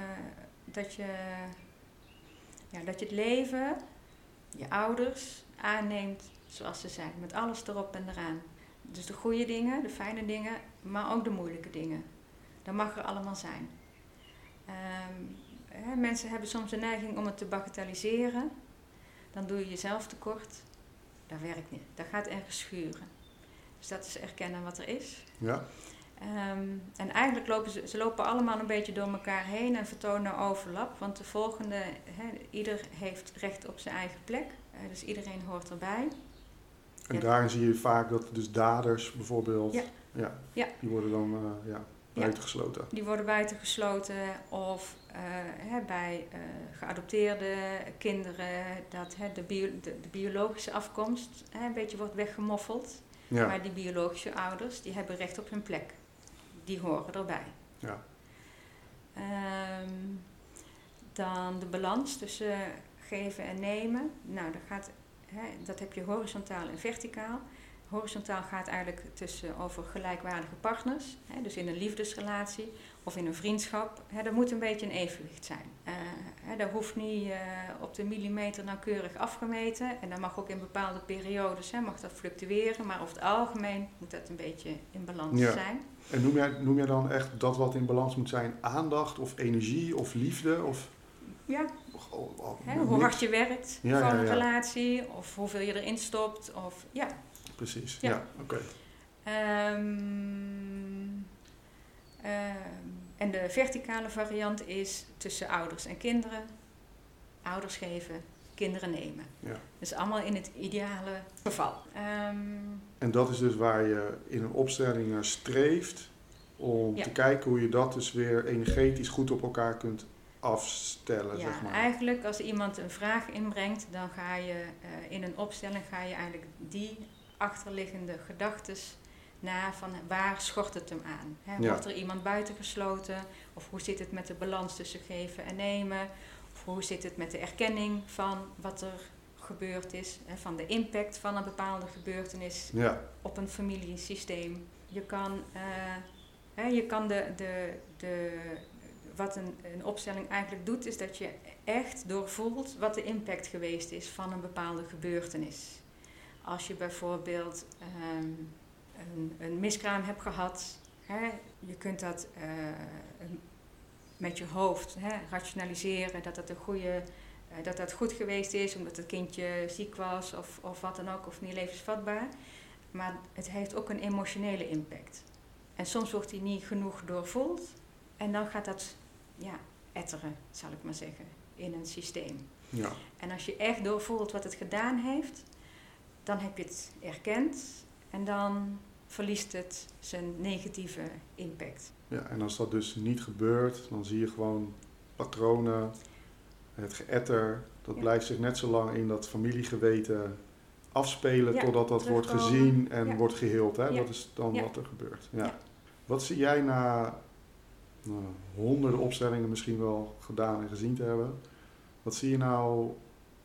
S2: dat, je, ja, dat je het leven, je ouders, aanneemt zoals ze zijn. Met alles erop en eraan. Dus de goede dingen, de fijne dingen, maar ook de moeilijke dingen. Dat mag er allemaal zijn. Ehm, hè, mensen hebben soms een neiging om het te bagatelliseren. Dan doe je jezelf tekort. Dat werkt niet. Dat gaat ergens schuren. Dus dat is erkennen wat er is.
S1: Ja?
S2: Ehm, en eigenlijk lopen ze, ze lopen allemaal een beetje door elkaar heen en vertonen overlap. Want de volgende, ieder heeft recht op zijn eigen plek. Eh, dus iedereen hoort erbij.
S1: En
S2: Ja.
S1: daarin zie je vaak dat dus daders bijvoorbeeld,
S2: Ja.
S1: ja,
S2: Ja.
S1: die worden dan eh, ja, buitengesloten.
S2: Die worden buitengesloten of eh, bij geadopteerde kinderen dat de, bio- de, de biologische afkomst een beetje wordt weggemoffeld.
S1: Ja,
S2: Maar die biologische ouders die hebben recht op hun plek. Die horen erbij.
S1: ja.
S2: Ehm, dan de balans tussen geven en nemen. Nou, dat, gaat, hè, dat heb je horizontaal en verticaal. Horizontaal gaat eigenlijk tussen over gelijkwaardige partners. Hè, dus in een liefdesrelatie of in een vriendschap. Hè, er moet een beetje een evenwicht zijn. Eh, hè, dat hoeft niet eh, op de millimeter nauwkeurig afgemeten. En dat mag ook in bepaalde periodes hè, mag dat fluctueren. Maar over het algemeen moet dat een beetje in balans
S1: Ja.
S2: zijn.
S1: En noem jij, noem jij dan echt dat wat in balans moet zijn aandacht of energie of liefde? Of,
S2: Ja,
S1: oh, oh,
S2: hoe hard je werkt
S1: Ja,
S2: voor
S1: ja,
S2: een relatie, of hoeveel je erin stopt. Of, ja.
S1: Precies, ja,
S2: Ja.
S1: oké.
S2: Ehm, ehm, en de verticale variant is tussen ouders en kinderen. Ouders geven, kinderen nemen.
S1: Ja.
S2: Dus allemaal in het ideale geval. Ehm,
S1: En dat is dus waar je in een opstelling naar streeft om
S2: Ja.
S1: te kijken hoe je dat dus weer energetisch goed op elkaar kunt afstellen,
S2: ja,
S1: zeg maar.
S2: eigenlijk als iemand een vraag inbrengt, dan ga je eh, in een opstelling ga je eigenlijk die achterliggende gedachten na van waar schort het hem aan. Hè?
S1: Ja.
S2: Wordt er iemand buitengesloten? Of hoe zit het met de balans tussen geven en nemen? Of hoe zit het met de erkenning van wat er gebeurd is, hè? van de impact van een bepaalde gebeurtenis
S1: Ja,
S2: op een familiesysteem. Je kan, eh, hè, je kan de, de, de, wat een, een opstelling eigenlijk doet, is dat je echt doorvoelt wat de impact geweest is van een bepaalde gebeurtenis. Als je bijvoorbeeld ehm, een, een miskraam hebt gehad, hè, je kunt dat eh, met je hoofd hè, rationaliseren dat dat een goede. eh, dat dat goed geweest is omdat het kindje ziek was of, of wat dan ook, of niet levensvatbaar. Maar het heeft ook een emotionele impact. En soms wordt die niet genoeg doorvoeld. En dan gaat dat ja, etteren, zal ik maar zeggen, in een systeem.
S1: ja.
S2: En als je echt doorvoelt wat het gedaan heeft, dan heb je het erkend. En dan verliest het zijn negatieve impact.
S1: ja. En als dat dus niet gebeurt, dan zie je gewoon patronen, het geëtter, dat
S2: Ja.
S1: blijft zich net zo lang in dat familiegeweten afspelen
S2: Ja,
S1: totdat dat wordt gezien en
S2: Ja.
S1: wordt geheeld. Hè? Dat is dan wat er gebeurt. Ja.
S2: Ja.
S1: Wat zie jij na nou, honderden opstellingen misschien wel gedaan en gezien te hebben? Wat zie je nou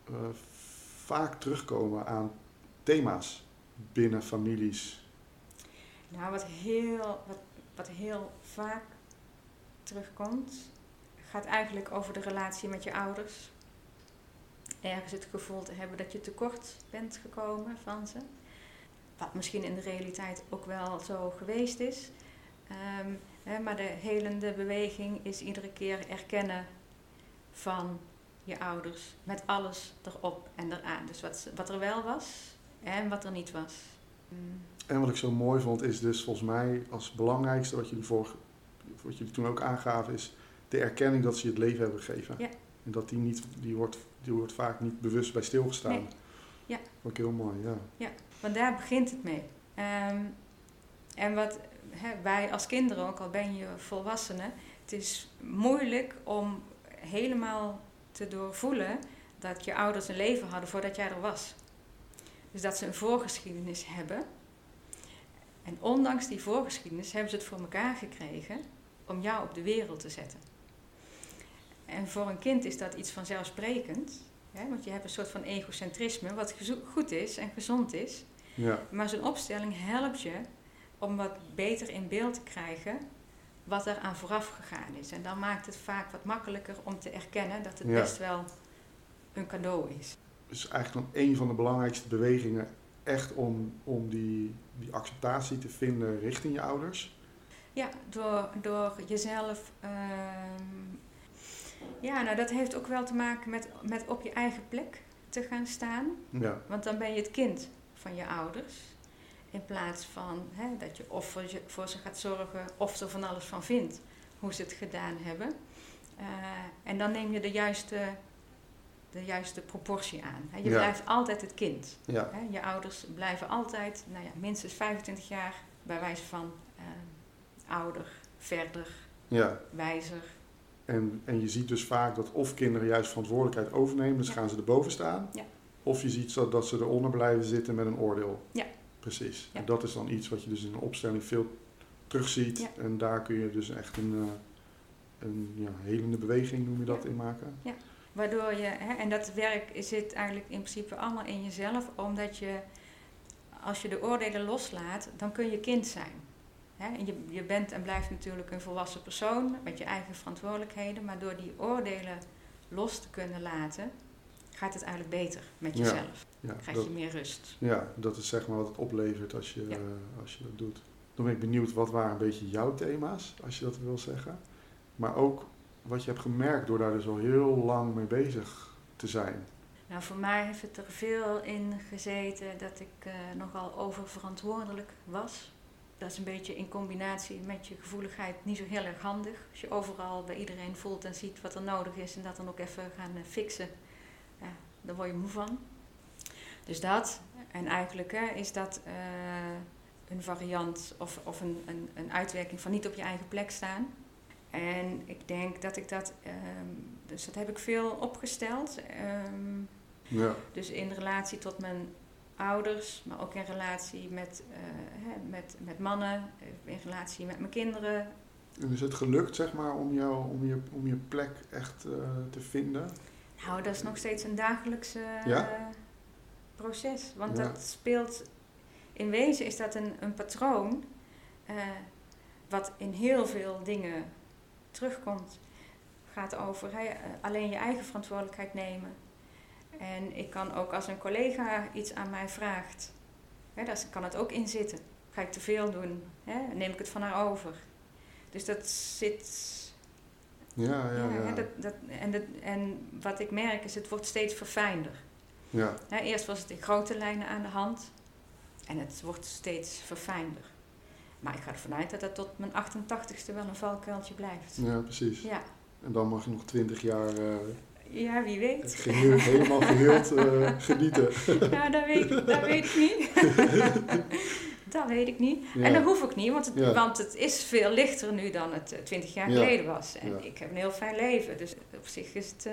S1: eh, vaak terugkomen aan thema's binnen families?
S2: Nou, wat heel, wat, wat heel vaak terugkomt, gaat eigenlijk over de relatie met je ouders. Ergens het gevoel te hebben dat je tekort bent gekomen van ze. Wat misschien in de realiteit ook wel zo geweest is. Ehm, hè, maar de helende beweging is iedere keer erkennen van je ouders. Met alles erop en eraan. Dus wat, wat er wel was en wat er niet was. Mm.
S1: En wat ik zo mooi vond is dus volgens mij als belangrijkste wat jullie, wat jullie toen ook aangaven is de erkenning dat ze je het leven hebben gegeven.
S2: Ja.
S1: En dat die, niet, die, wordt, die wordt vaak niet bewust bij stilgestaan.
S2: Nee. Ja.
S1: Ik heel mooi, ja.
S2: Want daar begint het mee. Ehm, en wat hè, wij als kinderen, ook al ben je volwassene, het is moeilijk om helemaal te doorvoelen dat je ouders een leven hadden voordat jij er was. Dus dat ze een voorgeschiedenis hebben. En ondanks die voorgeschiedenis hebben ze het voor elkaar gekregen om jou op de wereld te zetten. En voor een kind is dat iets vanzelfsprekend. Hè, want je hebt een soort van egocentrisme, wat goed is en gezond is.
S1: ja.
S2: Maar zo'n opstelling helpt je om wat beter in beeld te krijgen wat er aan vooraf gegaan is. En dan maakt het vaak wat makkelijker om te erkennen dat het
S1: Ja.
S2: best wel een cadeau is.
S1: Dus eigenlijk dan een van de belangrijkste bewegingen echt om, om die, die acceptatie te vinden richting je ouders.
S2: Ja, door, door jezelf. ehm, ja, nou dat heeft ook wel te maken met, met op je eigen plek te gaan staan.
S1: Ja,
S2: Want dan ben je het kind van je ouders. In plaats van hè, dat je of voor, je, voor ze gaat zorgen of er van alles van vindt hoe ze het gedaan hebben. Uh, en dan neem je de juiste, de juiste proportie aan. Hè. Je
S1: Ja.
S2: blijft altijd het kind.
S1: Ja.
S2: Je ouders blijven altijd nou ja, minstens 25 jaar bij wijze van eh, ouder, verder,
S1: ja.
S2: wijzer.
S1: En, en je ziet dus vaak dat of kinderen juist verantwoordelijkheid overnemen, dus
S2: Ja.
S1: gaan ze erboven staan.
S2: Ja.
S1: Of je ziet dat, dat ze eronder blijven zitten met een oordeel.
S2: Ja.
S1: Precies.
S2: Ja.
S1: En dat is dan iets wat je dus in de opstelling veel terugziet.
S2: Ja.
S1: En daar kun je dus echt een, eh, een ja, helende beweging, noem je dat,
S2: Ja.
S1: in maken.
S2: Waardoor je, hè, en dat werk zit eigenlijk in principe allemaal in jezelf, omdat je, als je de oordelen loslaat, dan kun je kind zijn. Hè? En je, je bent en blijft natuurlijk een volwassen persoon met je eigen verantwoordelijkheden, maar door die oordelen los te kunnen laten, gaat het eigenlijk beter met jezelf.
S1: Ja,
S2: Krijg
S1: dat,
S2: je meer rust.
S1: ja, dat is zeg maar wat het oplevert als je,
S2: Ja.
S1: als je dat doet. Dan ben ik benieuwd, wat waren een beetje jouw thema's, als je dat wil zeggen. Maar ook wat je hebt gemerkt door daar dus al heel lang mee bezig te zijn.
S2: Nou, voor mij heeft het er veel in gezeten dat ik eh, nogal oververantwoordelijk was. Dat is een beetje in combinatie met je gevoeligheid niet zo heel erg handig. Als je overal bij iedereen voelt en ziet wat er nodig is en dat dan ook even gaan eh, fixen, ja, word je moe van. Dus dat. En eigenlijk hè, is dat eh, een variant of, of een, een, een uitwerking van niet op je eigen plek staan. En ik denk dat ik dat, ehm, dus dat heb ik veel opgesteld. Ehm,
S1: Ja,
S2: dus in relatie tot mijn ouders, maar ook in relatie met, eh, hè, met, met mannen, eh, in relatie met mijn kinderen.
S1: En is het gelukt, zeg maar, om, jou, om, je, om je plek echt eh, te vinden?
S2: Nou, dat is nog steeds een dagelijkse
S1: Ja?
S2: proces. Want
S1: Ja.
S2: dat speelt, in wezen is dat een, een patroon wat in heel veel dingen terugkomt. Gaat over alleen je eigen verantwoordelijkheid nemen. En ik kan ook als een collega iets aan mij vraagt, hè, daar kan het ook in zitten. Ga ik te veel doen? Neem ik het van haar over? Dus dat zit
S1: Ja, ja,
S2: ja, dat, dat, en, dat, en wat ik merk is, het wordt steeds verfijnder.
S1: ja.
S2: Eerst was het in grote lijnen aan de hand en het wordt steeds verfijnder. Maar ik ga ervan uit dat dat tot mijn 88ste wel een valkuiltje blijft.
S1: ja, precies.
S2: Ja,
S1: En dan mag je nog twintig jaar eh,
S2: ja wie weet.
S1: geheel, helemaal geheeld eh, genieten.
S2: Ja, dat weet, dat weet ik niet. dat weet ik niet.
S1: Ja.
S2: En dat hoef ik niet, want het,
S1: Ja.
S2: want het is veel lichter nu dan het eh, 20 jaar
S1: Ja.
S2: geleden was. En ik heb een heel fijn leven. Dus op zich is het,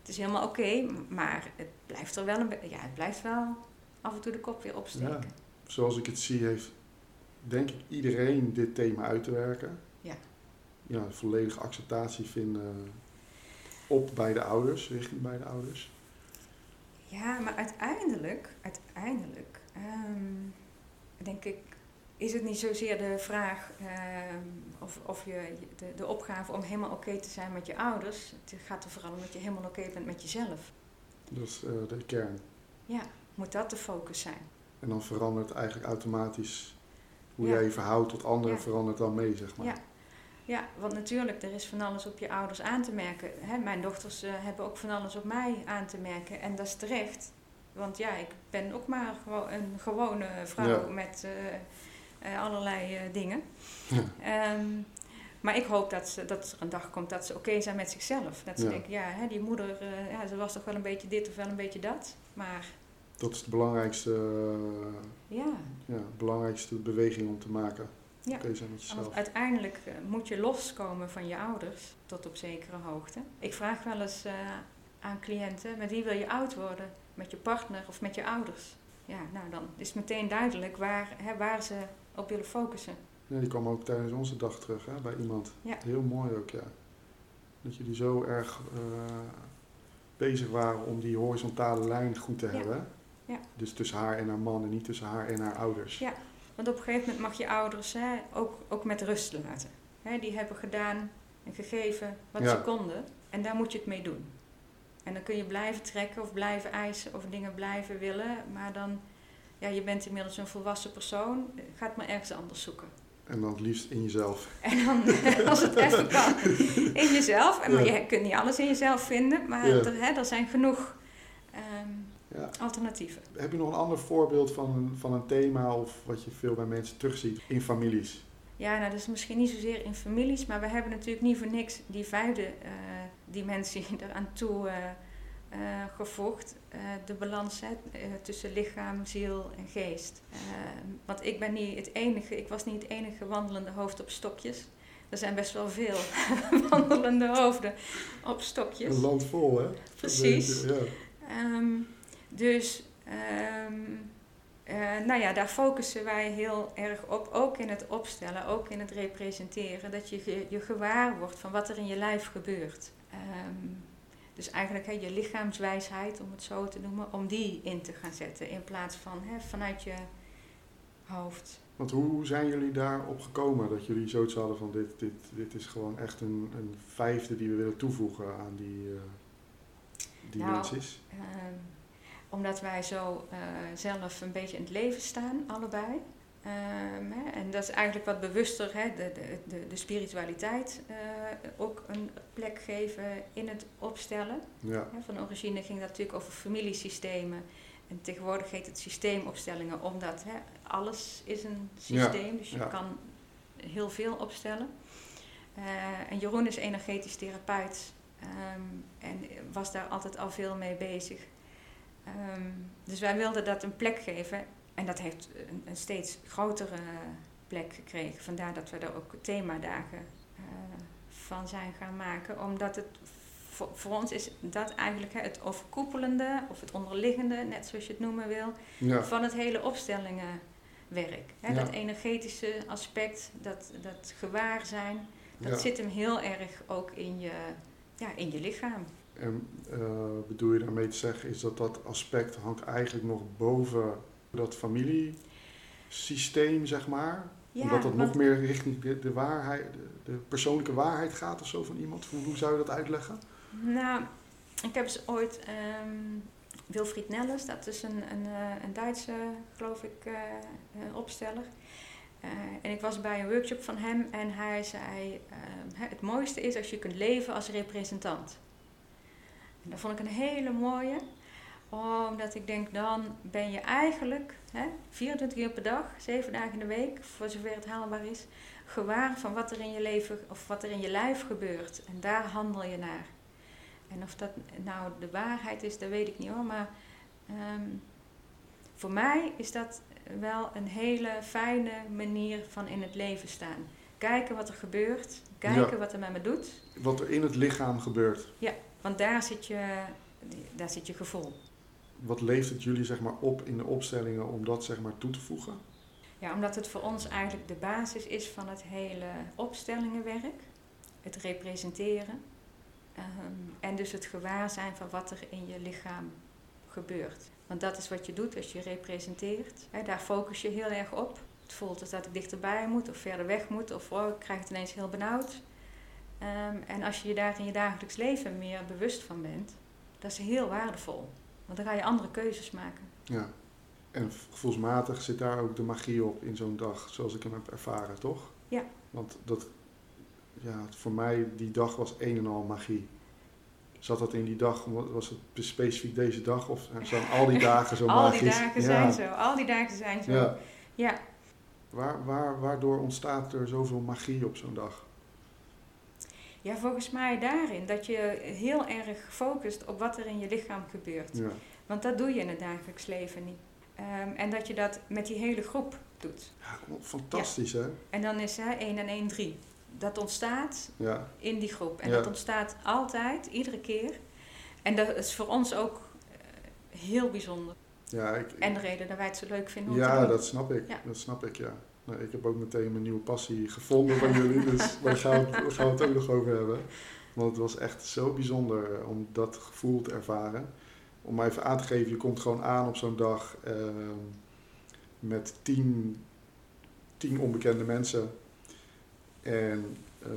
S2: het is helemaal oké. maar het blijft er wel een Ja, het blijft wel af en toe de kop weer opsteken.
S1: Zoals ik het zie, heeft denk ik iedereen dit thema uit te werken.
S2: Ja.
S1: Ja, volledige acceptatie vinden op beide ouders, richting beide ouders.
S2: Ja, maar uiteindelijk, uiteindelijk, ehm, denk ik, is het niet zozeer de vraag ehm, of, of je de, de opgave om helemaal oké te zijn met je ouders. Het gaat er vooral om dat je helemaal oké bent met jezelf.
S1: Dat is eh, de kern.
S2: Ja, moet dat de focus zijn?
S1: En dan verandert eigenlijk automatisch hoe jij je verhoudt tot anderen, verandert dan mee, zeg maar.
S2: Ja. Ja, want natuurlijk, er is van alles op je ouders aan te merken. Hè, mijn dochters eh, hebben ook van alles op mij aan te merken. En dat is terecht. Want ja, ik ben ook maar gewoon een gewone vrouw met eh, eh, allerlei dingen. Ehm, maar ik hoop dat, ze, dat er een dag komt dat ze oké zijn met zichzelf. Dat ze
S1: Ja.
S2: denken, ja, hè, die moeder, ja, ze was toch wel een beetje dit of wel een beetje dat. Maar
S1: Dat is de belangrijkste, eh,
S2: ja,
S1: ja, belangrijkste beweging om te maken.
S2: Ja.
S1: Oké zijn met
S2: Want
S1: jezelf.
S2: uiteindelijk eh, moet je loskomen van je ouders tot op zekere hoogte. Ik vraag wel eens eh, aan cliënten: met wie wil je oud worden? Met je partner of met je ouders? Ja, nou dan is meteen duidelijk waar, hè, waar ze op willen focussen.
S1: Ja, die kwam ook tijdens onze dag terug hè, bij iemand.
S2: Ja.
S1: Heel mooi ook, ja. Dat jullie zo erg bezig waren om die horizontale lijn goed te
S2: Ja.
S1: hebben.
S2: Ja.
S1: Dus tussen haar en haar man en niet tussen haar en haar ouders.
S2: Ja. Want op een gegeven moment mag je ouders hè, ook, ook met rust laten. Hè, die hebben gedaan en gegeven wat
S1: Ja.
S2: ze konden. En daar moet je het mee doen. En dan kun je blijven trekken of blijven eisen of dingen blijven willen. Maar dan, ja, je bent inmiddels een volwassen persoon. Ga het maar ergens anders zoeken.
S1: En dan het liefst in jezelf.
S2: En dan, als het even kan, in jezelf. En maar
S1: Ja.
S2: je kunt niet alles in jezelf vinden. Maar
S1: Ja.
S2: er, hè, er zijn genoeg
S1: Ja,
S2: alternatieven.
S1: Heb je nog een ander voorbeeld van een, van een thema of wat je veel bij mensen terugziet in families?
S2: Ja, nou, dat is misschien niet zozeer in families, maar we hebben natuurlijk niet voor niks die vijfde uh, dimensie eraan toe uh, uh, gevoegd. de balans hè, tussen lichaam, ziel en geest. want ik ben niet het enige, ik was niet het enige wandelende hoofd op stokjes. Er zijn best wel veel wandelende hoofden op stokjes.
S1: Een land vol, hè?
S2: Precies. ja. Um, dus um, uh, nou ja, daar focussen wij heel erg op, ook in het opstellen, ook in het representeren, dat je je gewaar wordt van wat er in je lijf gebeurt. Um, dus eigenlijk je lichaamswijsheid, om het zo te noemen, om die in te gaan zetten in plaats van vanuit je hoofd.
S1: Want hoe zijn jullie daarop gekomen dat jullie zoiets hadden van dit, dit, dit is gewoon echt een, een vijfde die we willen toevoegen aan die uh, dimensies? Nou,
S2: uh, omdat wij zo uh, zelf een beetje in het leven staan, allebei. Um, hè, en dat is eigenlijk wat bewuster, hè, de, de, de, de spiritualiteit uh, ook een plek geven in het opstellen. Ja. van origine ging dat natuurlijk over familiesystemen. En tegenwoordig heet het systeemopstellingen, omdat hè, alles is een systeem, dus je kan heel veel opstellen. Uh, en Jeroen is energetisch therapeut um, en was daar altijd al veel mee bezig. Um, dus wij wilden dat een plek geven en dat heeft een, een, steeds grotere plek gekregen. Vandaar dat we er ook themadagen uh, van zijn gaan maken, omdat het voor, voor, ons is dat eigenlijk hè, het overkoepelende of het onderliggende, net zoals je het noemen wil, ja. van het hele opstellingenwerk. Hè, ja. Dat energetische aspect, dat, dat gewaar zijn, dat ja. zit hem heel erg ook in je, ja, in je lichaam.
S1: En uh, bedoel je daarmee te zeggen, is dat dat aspect hangt eigenlijk nog boven dat familiesysteem, zeg maar? Ja, Omdat dat nog meer richting de, de waarheid, de, de, persoonlijke waarheid gaat of zo van iemand? Hoe zou je dat uitleggen?
S2: Nou, ik heb eens ooit um, Wilfried Nelles, dat is een, een, eh, een Duitse, geloof ik, uh, opsteller. Uh, en ik was bij een workshop van hem en hij zei: uh, Het mooiste is als je kunt leven als representant. Dat vond ik een hele mooie, omdat ik denk: dan ben je eigenlijk hè, 24 uur per dag, 7 dagen in de week, voor zover het haalbaar is, gewaar van wat er in je leven of wat er in je lijf gebeurt. En daar handel je naar. En of dat nou de waarheid is, dat weet ik niet hoor. Maar um, voor mij is dat wel een hele fijne manier van in het leven staan. Kijken wat er gebeurt, kijken ja. wat er met me doet.
S1: Wat er in het lichaam gebeurt.
S2: Ja, want daar zit je, daar zit je gevoel.
S1: Wat leeft het jullie zeg maar, op in de opstellingen om dat zeg maar, toe te voegen?
S2: Ja, omdat het voor ons eigenlijk de basis is van het hele opstellingenwerk. Het representeren. Um, en dus het gewaarzijn van wat er in je lichaam gebeurt. Want dat is wat je doet als je representeert. He, daar focus je heel erg op. Het voelt als dat ik dichterbij moet of verder weg moet of oh, ik krijg het ineens heel benauwd. Um, en als je je daar in je dagelijks leven meer bewust van bent, dat is heel waardevol. Want dan ga je andere keuzes maken.
S1: Ja, en gevoelsmatig zit daar ook de magie op in zo'n dag, zoals ik hem heb ervaren, toch?
S2: Ja.
S1: Want dat, ja, voor mij, die dag was een en al magie. Zat dat in die dag, was het specifiek deze dag of zijn al die dagen zo magisch?
S2: Al die dagen zijn zo, al die dagen zijn zo. Ja. ja.
S1: Waar, waar, waardoor ontstaat er zoveel magie op zo'n dag?
S2: Ja, volgens mij daarin dat je heel erg focust op wat er in je lichaam gebeurt. Ja. Want dat doe je in het dagelijks leven niet. Um, en dat je dat met die hele groep doet.
S1: Ja, fantastisch ja. hè?
S2: En dan is hè, 1 en 1 3 dat ontstaat ja. in die groep. En dat ontstaat altijd, iedere keer. En dat is voor ons ook uh, heel bijzonder.
S1: Ja, ik,
S2: en de reden dat wij het zo leuk vinden om
S1: ja,
S2: te doen.
S1: dat snap ik. Dat snap ik, ja. Nou, ik heb ook meteen mijn nieuwe passie gevonden van jullie. Dus daar gaan, we, daar gaan we het ook nog over hebben. Want het was echt zo bijzonder om dat gevoel te ervaren. Om maar even aan te geven, je komt gewoon aan op zo'n dag uh, met tien, tien onbekende mensen en uh,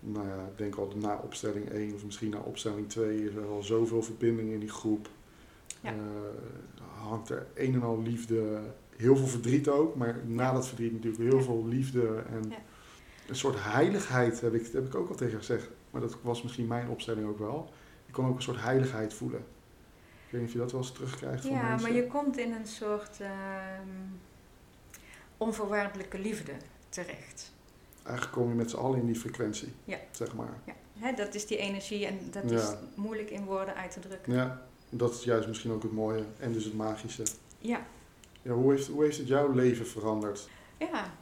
S1: nou ja, ik denk al na opstelling 1 of misschien na opstelling 2 is er al zoveel verbinding in die groep. Ja. Uh, hangt er een en al liefde, heel veel verdriet ook, maar na dat verdriet natuurlijk heel ja. veel liefde en ja. een soort heiligheid heb ik, heb ik ook al tegen gezegd. Maar dat was misschien mijn opstelling ook wel. Ik kon ook een soort heiligheid voelen. weet niet of je dat wel eens terugkrijgt van
S2: Ja,
S1: mensen.
S2: maar je komt in een soort onvoorwaardelijke liefde terecht.
S1: Eigenlijk kom je met z'n allen in die frequentie,
S2: Ja.
S1: zeg maar.
S2: Ja, hè, dat is die energie en dat is moeilijk in woorden uit te drukken.
S1: Ja, dat is juist misschien ook het mooie en dus het magische.
S2: Ja,
S1: Ja, hoe, heeft, hoe heeft het jouw leven veranderd?
S2: ja.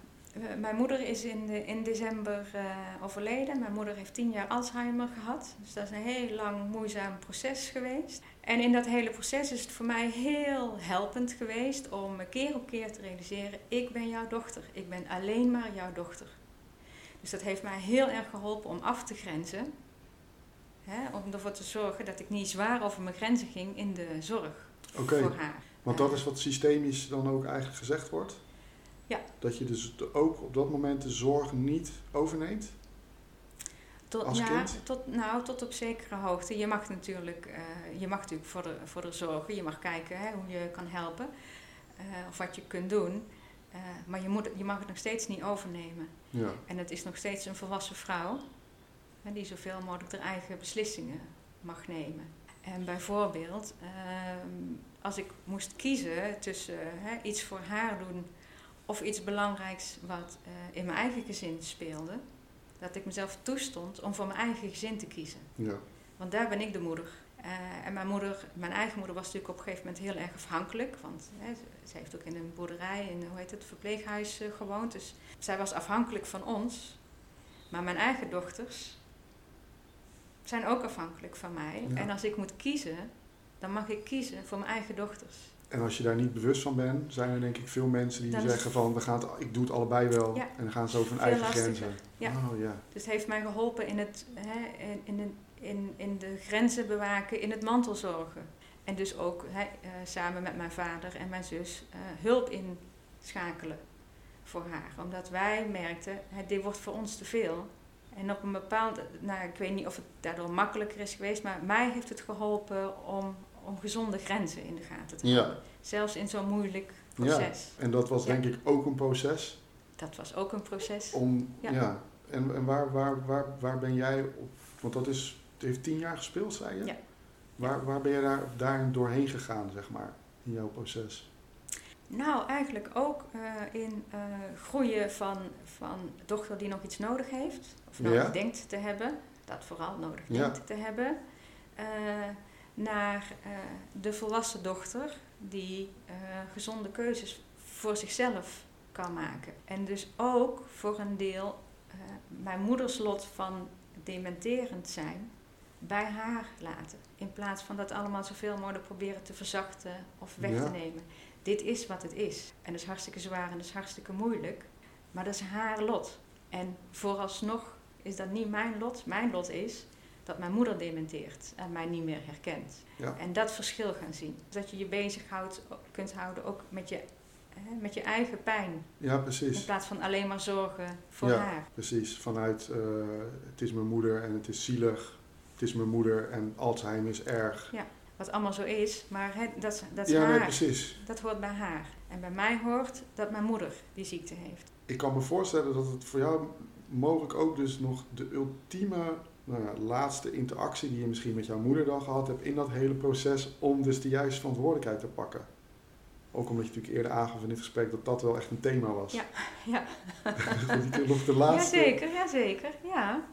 S2: Mijn moeder is in, de, in december eh, overleden. Mijn moeder heeft tien jaar Alzheimer gehad. Dus dat is een heel lang moeizaam proces geweest. En in dat hele proces is het voor mij heel helpend geweest om me keer op keer te realiseren: ik ben jouw dochter. Ik ben alleen maar jouw dochter. Dus dat heeft mij heel erg geholpen om af te grenzen. Hè, om ervoor te zorgen dat ik niet zwaar over mijn grenzen ging in de zorg voor haar.
S1: Want dat is wat systemisch dan ook eigenlijk gezegd wordt?
S2: Ja.
S1: Dat je dus ook op dat moment de zorg niet overneemt?
S2: Tot,
S1: Als kind?
S2: Tot, nou, tot op zekere hoogte. Je mag natuurlijk, eh, je mag natuurlijk voor, de, voor de zorgen. Je mag kijken hè, hoe je kan helpen. eh, of wat je kunt doen. Eh, maar je, moet, je mag het nog steeds niet overnemen.
S1: Ja.
S2: En het is nog steeds een volwassen vrouw. Hè, die zoveel mogelijk haar eigen beslissingen mag nemen. En bijvoorbeeld, ehm, als ik moest kiezen tussen iets voor haar doen of iets belangrijks wat eh, in mijn eigen gezin speelde, dat ik mezelf toestond om voor mijn eigen gezin te kiezen.
S1: ja.
S2: Want daar ben ik de moeder. Eh, en mijn moeder, mijn eigen moeder was natuurlijk op een gegeven moment heel erg afhankelijk. Want hè, ze- ze heeft ook in een boerderij, in hoe heet het, verpleeghuis eh, gewoond. Dus zij was afhankelijk van ons. Maar mijn eigen dochters zijn ook afhankelijk van mij.
S1: Ja.
S2: En als ik moet kiezen, dan mag ik kiezen voor mijn eigen dochters.
S1: En als je daar niet bewust van bent, zijn er denk ik veel mensen die
S2: Dan
S1: zeggen van we gaan het, ik doe het allebei wel.
S2: Ja.
S1: En dan gaan ze over hun
S2: Veel
S1: eigen
S2: lastiger.
S1: grenzen.
S2: Ja.
S1: Oh ja.
S2: Dus het heeft mij geholpen in, het, hè, in, in, in, in, in de grenzen bewaken, in het mantelzorgen. En dus ook hè, eh, samen met mijn vader en mijn zus eh, hulp inschakelen voor haar. Omdat wij merkten, hè, dit wordt voor ons te veel. En op een bepaald, nou ik weet niet of het daardoor makkelijker is geweest, maar mij heeft het geholpen om, om gezonde grenzen in de gaten te
S1: Ja.
S2: houden. Zelfs in zo'n moeilijk proces.
S1: En dat was
S2: Ja.
S1: denk ik ook een proces
S2: Dat was ook een proces.
S1: om, ja.
S2: Ja.
S1: En, en waar, waar, waar, waar ben jij op, want dat is, het heeft tien jaar gespeeld, zei je?
S2: Ja.
S1: Waar, waar ben je daar, daarin doorheen gegaan, zeg maar, in jouw proces?
S2: Nou, eigenlijk ook eh, in eh, groeien van, van dochter die nog iets nodig heeft, of nodig
S1: Ja.
S2: denkt te hebben, dat vooral nodig
S1: Ja.
S2: denkt te hebben, eh, naar de volwassen dochter die gezonde keuzes voor zichzelf kan maken. En dus ook voor een deel mijn moeders lot van dementerend zijn bij haar laten. In plaats van dat allemaal zoveel mogelijk proberen te verzachten of weg
S1: Ja.
S2: te nemen. Dit is wat het is. En dat is hartstikke zwaar en dat is hartstikke moeilijk. Maar dat is haar lot. En vooralsnog is dat niet mijn lot. Mijn lot is dat mijn moeder dementeert en mij niet meer herkent.
S1: Ja.
S2: En dat verschil gaan zien. Dat je je bezig houdt, kunt houden ook met je, hè, met je eigen pijn.
S1: Ja,
S2: In
S1: precies.
S2: plaats van alleen maar zorgen voor
S1: Ja.
S2: haar.
S1: Precies, vanuit eh, het is mijn moeder en het is zielig. Het is mijn moeder en Alzheimer is erg.
S2: Wat allemaal zo is, maar dat, dat is
S1: Ja, nee,
S2: haar.
S1: precies.
S2: dat hoort bij haar. En bij mij hoort dat mijn moeder die ziekte heeft.
S1: Ik kan me voorstellen dat het voor jou mogelijk ook dus nog de ultieme nou ja, laatste interactie die je misschien met jouw moeder dan gehad hebt in dat hele proces om dus de juiste verantwoordelijkheid te pakken. Ook omdat je natuurlijk eerder aangaf in dit gesprek dat dat wel echt een thema was.
S2: Ja, ja.
S1: dat ik nog de laatste...
S2: Jazeker, jazeker, ja.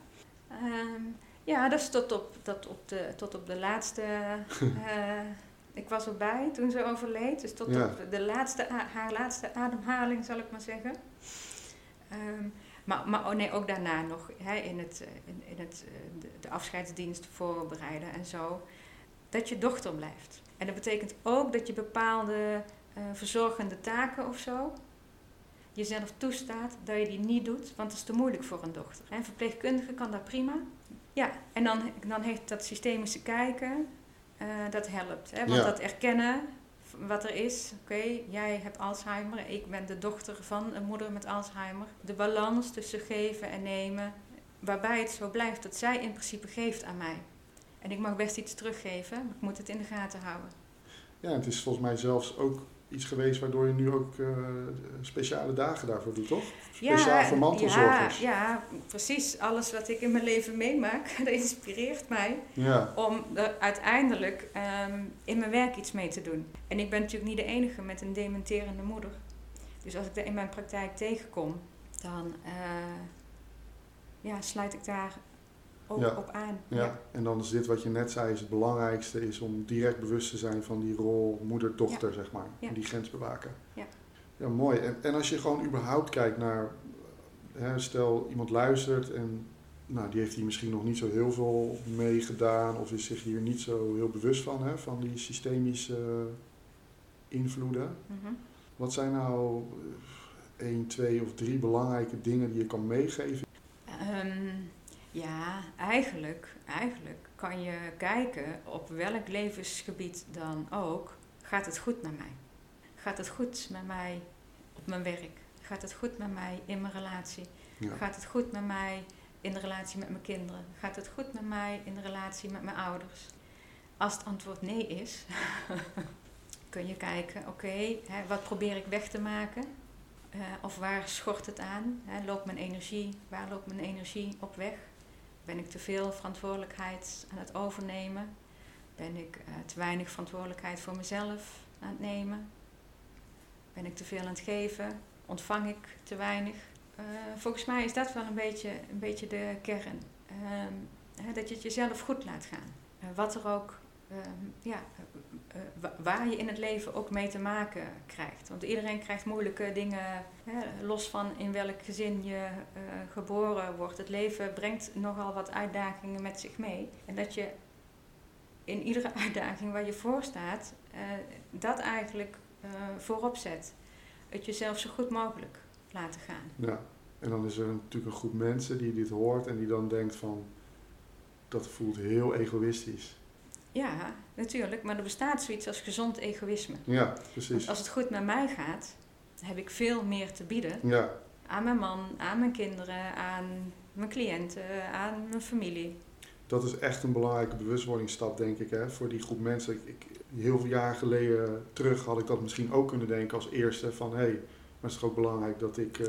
S2: Ehm, ja, dat is tot op, tot op, de, tot op de laatste... eh, ik was erbij toen ze overleed. Dus tot
S1: Ja.
S2: op de laatste, haar laatste ademhaling, zal ik maar zeggen. Ehm, maar maar oh nee, ook daarna nog hè, in, het, eh, in, in het, eh, de, de afscheidsdienst voorbereiden en zo. Dat je dochter blijft. En dat betekent ook dat je bepaalde verzorgende taken of zo jezelf toestaat dat je die niet doet, want dat is te moeilijk voor een dochter. Een verpleegkundige kan dat prima. Ja, en dan, dan heeft dat systemische kijken, eh, dat helpt. Hè? Want
S1: Ja.
S2: dat erkennen wat er is. Oké, jij hebt Alzheimer, ik ben de dochter van een moeder met Alzheimer. De balans tussen geven en nemen, waarbij het zo blijft dat zij in principe geeft aan mij. En ik mag best iets teruggeven, maar ik moet het in de gaten houden.
S1: Ja, het is volgens mij zelfs ook iets geweest waardoor je nu ook eh, speciale dagen daarvoor doet, toch? Speciaal voor mantelzorgers.
S2: Ja, ja, precies. Alles wat ik in mijn leven meemaak, dat inspireert mij
S1: Ja,
S2: om er uiteindelijk ehm, in mijn werk iets mee te doen. En ik ben natuurlijk niet de enige met een dementerende moeder. Dus als ik dat in mijn praktijk tegenkom, dan eh, ja, sluit ik daar ook
S1: Ja.
S2: op aan.
S1: ja. En dan is dit wat je net zei, is het belangrijkste is om direct bewust te zijn van die rol moeder-dochter, zeg maar. En die grens bewaken.
S2: Ja.
S1: Ja, mooi. En, en als je gewoon überhaupt kijkt naar, hè, stel iemand luistert en nou, die heeft hier misschien nog niet zo heel veel mee gedaan of is zich hier niet zo heel bewust van, hè, van die systemische invloeden.
S2: Mhm.
S1: Wat zijn nou eh, één, twee of drie belangrijke dingen die je kan meegeven?
S2: Ehm, ja, eigenlijk, eigenlijk kan je kijken op welk levensgebied dan ook. Gaat het goed met mij? Gaat het goed met mij op mijn werk? Gaat het goed met mij in mijn relatie?
S1: Ja.
S2: Gaat het goed met mij in de relatie met mijn kinderen? Gaat het goed met mij in de relatie met mijn ouders? Als het antwoord nee is, kun je kijken, oké, wat probeer ik weg te maken? Eh, of waar schort het aan? Hè, loopt mijn energie, waar loopt mijn energie op weg? Ben ik te veel verantwoordelijkheid aan het overnemen? Ben ik eh, te weinig verantwoordelijkheid voor mezelf aan het nemen? Ben ik te veel aan het geven? Ontvang ik te weinig? Eh, volgens mij is dat wel een beetje, een beetje de kern. Ehm, dat je het jezelf goed laat gaan. Eh, wat er ook, ehm, ja, eh, wa- waar je in het leven ook mee te maken krijgt. Want iedereen krijgt moeilijke dingen, hè, los van in welk gezin je eh, geboren wordt. Het leven brengt nogal wat uitdagingen met zich mee. En dat je in iedere uitdaging waar je voor staat, eh, dat eigenlijk voorop zet. Het jezelf zo goed mogelijk laten gaan.
S1: Ja, en dan is er natuurlijk een groep mensen die dit hoort en die dan denkt van, dat voelt heel egoïstisch.
S2: Ja, natuurlijk, maar er bestaat zoiets als gezond egoïsme.
S1: Ja, precies.
S2: Want als het goed met mij gaat, heb ik veel meer te bieden
S1: Ja,
S2: aan mijn man, aan mijn kinderen, aan mijn cliënten, aan mijn familie.
S1: dat is echt een belangrijke bewustwordingsstap, denk ik, hè, voor die groep mensen. Ik, ik- heel veel jaar geleden terug had ik dat misschien ook kunnen denken als eerste van, hé, hey, maar het is toch ook belangrijk dat ik eh,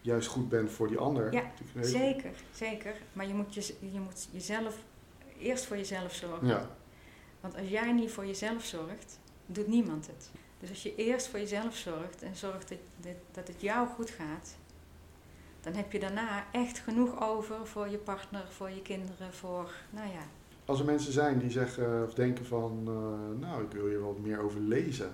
S1: juist goed ben voor die ander.
S2: Ja, Zeker, zeker. Maar je moet, je, je moet jezelf eerst voor jezelf zorgen.
S1: Ja,
S2: Want als jij niet voor jezelf zorgt, doet niemand het. Dus als je eerst voor jezelf zorgt en zorgt dat, dat, dat het jou goed gaat, dan heb je daarna echt genoeg over voor je partner, voor je kinderen, voor, nou ja.
S1: als er mensen zijn die zeggen of denken van, eh, nou, ik wil hier wat meer over lezen.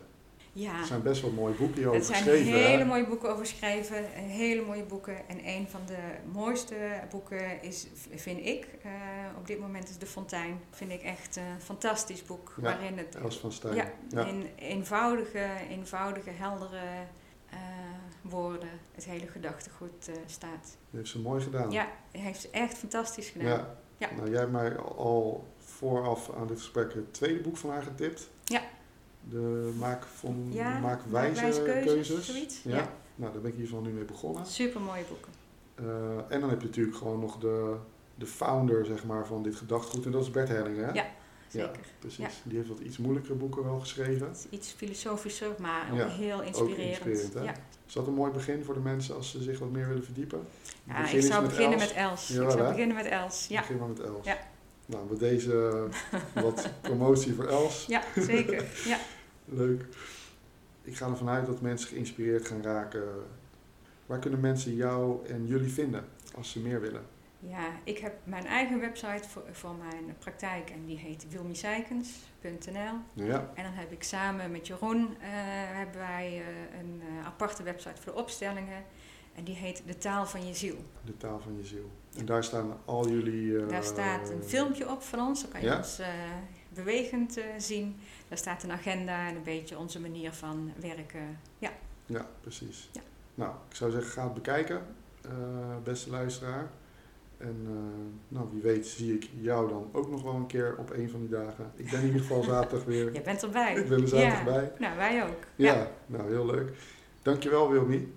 S2: Ja,
S1: Er zijn best wel mooie boeken hierover
S2: er zijn
S1: geschreven. hè?
S2: hele mooie boeken over eh, hele mooie boeken. En een van de mooiste boeken is, vind ik, eh, op dit moment is De Fontein. Vind ik echt een fantastisch boek,
S1: Ja,
S2: waarin het
S1: Els van Stijn.
S2: Ja,
S1: Ja.
S2: in eenvoudige, eenvoudige heldere eh, woorden het hele gedachtegoed eh, staat.
S1: Dat heeft ze mooi gedaan.
S2: Ja, heeft ze echt fantastisch gedaan.
S1: Ja. Nou, jij hebt mij al vooraf aan dit gesprek het tweede boek van haar getipt. De Maak, van,
S2: Ja,
S1: maak wijze,
S2: keuzes.
S1: Ja.
S2: Ja.
S1: Nou, daar ben ik hiervan nu mee begonnen.
S2: Super mooie boeken.
S1: Eh, en dan heb je natuurlijk gewoon nog de, de founder zeg maar, van dit gedachtegoed. En dat is Bert Helling, hè?
S2: Ja, Zeker.
S1: precies. Die heeft wat iets moeilijkere boeken wel geschreven.
S2: Iets filosofischer, maar ook heel
S1: Ook
S2: inspirerend.
S1: hè? Is dat een mooi begin voor de mensen als ze zich wat meer willen verdiepen?
S2: Ja,
S1: Begin
S2: ik zou
S1: met
S2: beginnen
S1: Els.
S2: met Els.
S1: Jawel,
S2: ik zou
S1: hè?
S2: beginnen met Els. Ja,
S1: Begin maar met Els.
S2: Ja.
S1: Nou, met deze wat promotie voor Els.
S2: ja zeker. Ja.
S1: Leuk. Ik ga ervan uit dat mensen geïnspireerd gaan raken. Waar kunnen mensen jou en jullie vinden als ze meer willen?
S2: ja, ik heb mijn eigen website voor, voor mijn praktijk en die heet wilmiseikens.nl.
S1: Ja,
S2: En dan heb ik samen met Jeroen eh, hebben wij eh, een eh, aparte website voor de opstellingen. En die heet De Taal van Je Ziel.
S1: de taal van je ziel. En daar staan al jullie...
S2: Daar staat een filmpje op van ons, dan kan je
S1: Ja?
S2: ons bewegend zien. Daar staat een agenda en een beetje onze manier van werken. Ja,
S1: Ja, precies.
S2: Ja.
S1: Nou, ik zou zeggen, ga het bekijken, eh, beste luisteraar. En eh, nou, wie weet zie ik jou dan ook nog wel een keer op een van die dagen. Ik ben in ieder geval zaterdag weer.
S2: jij bent erbij.
S1: Ik ben er zaterdag
S2: ja.
S1: bij.
S2: Nou, wij ook.
S1: Ja, nou heel leuk. Dankjewel Wilmy.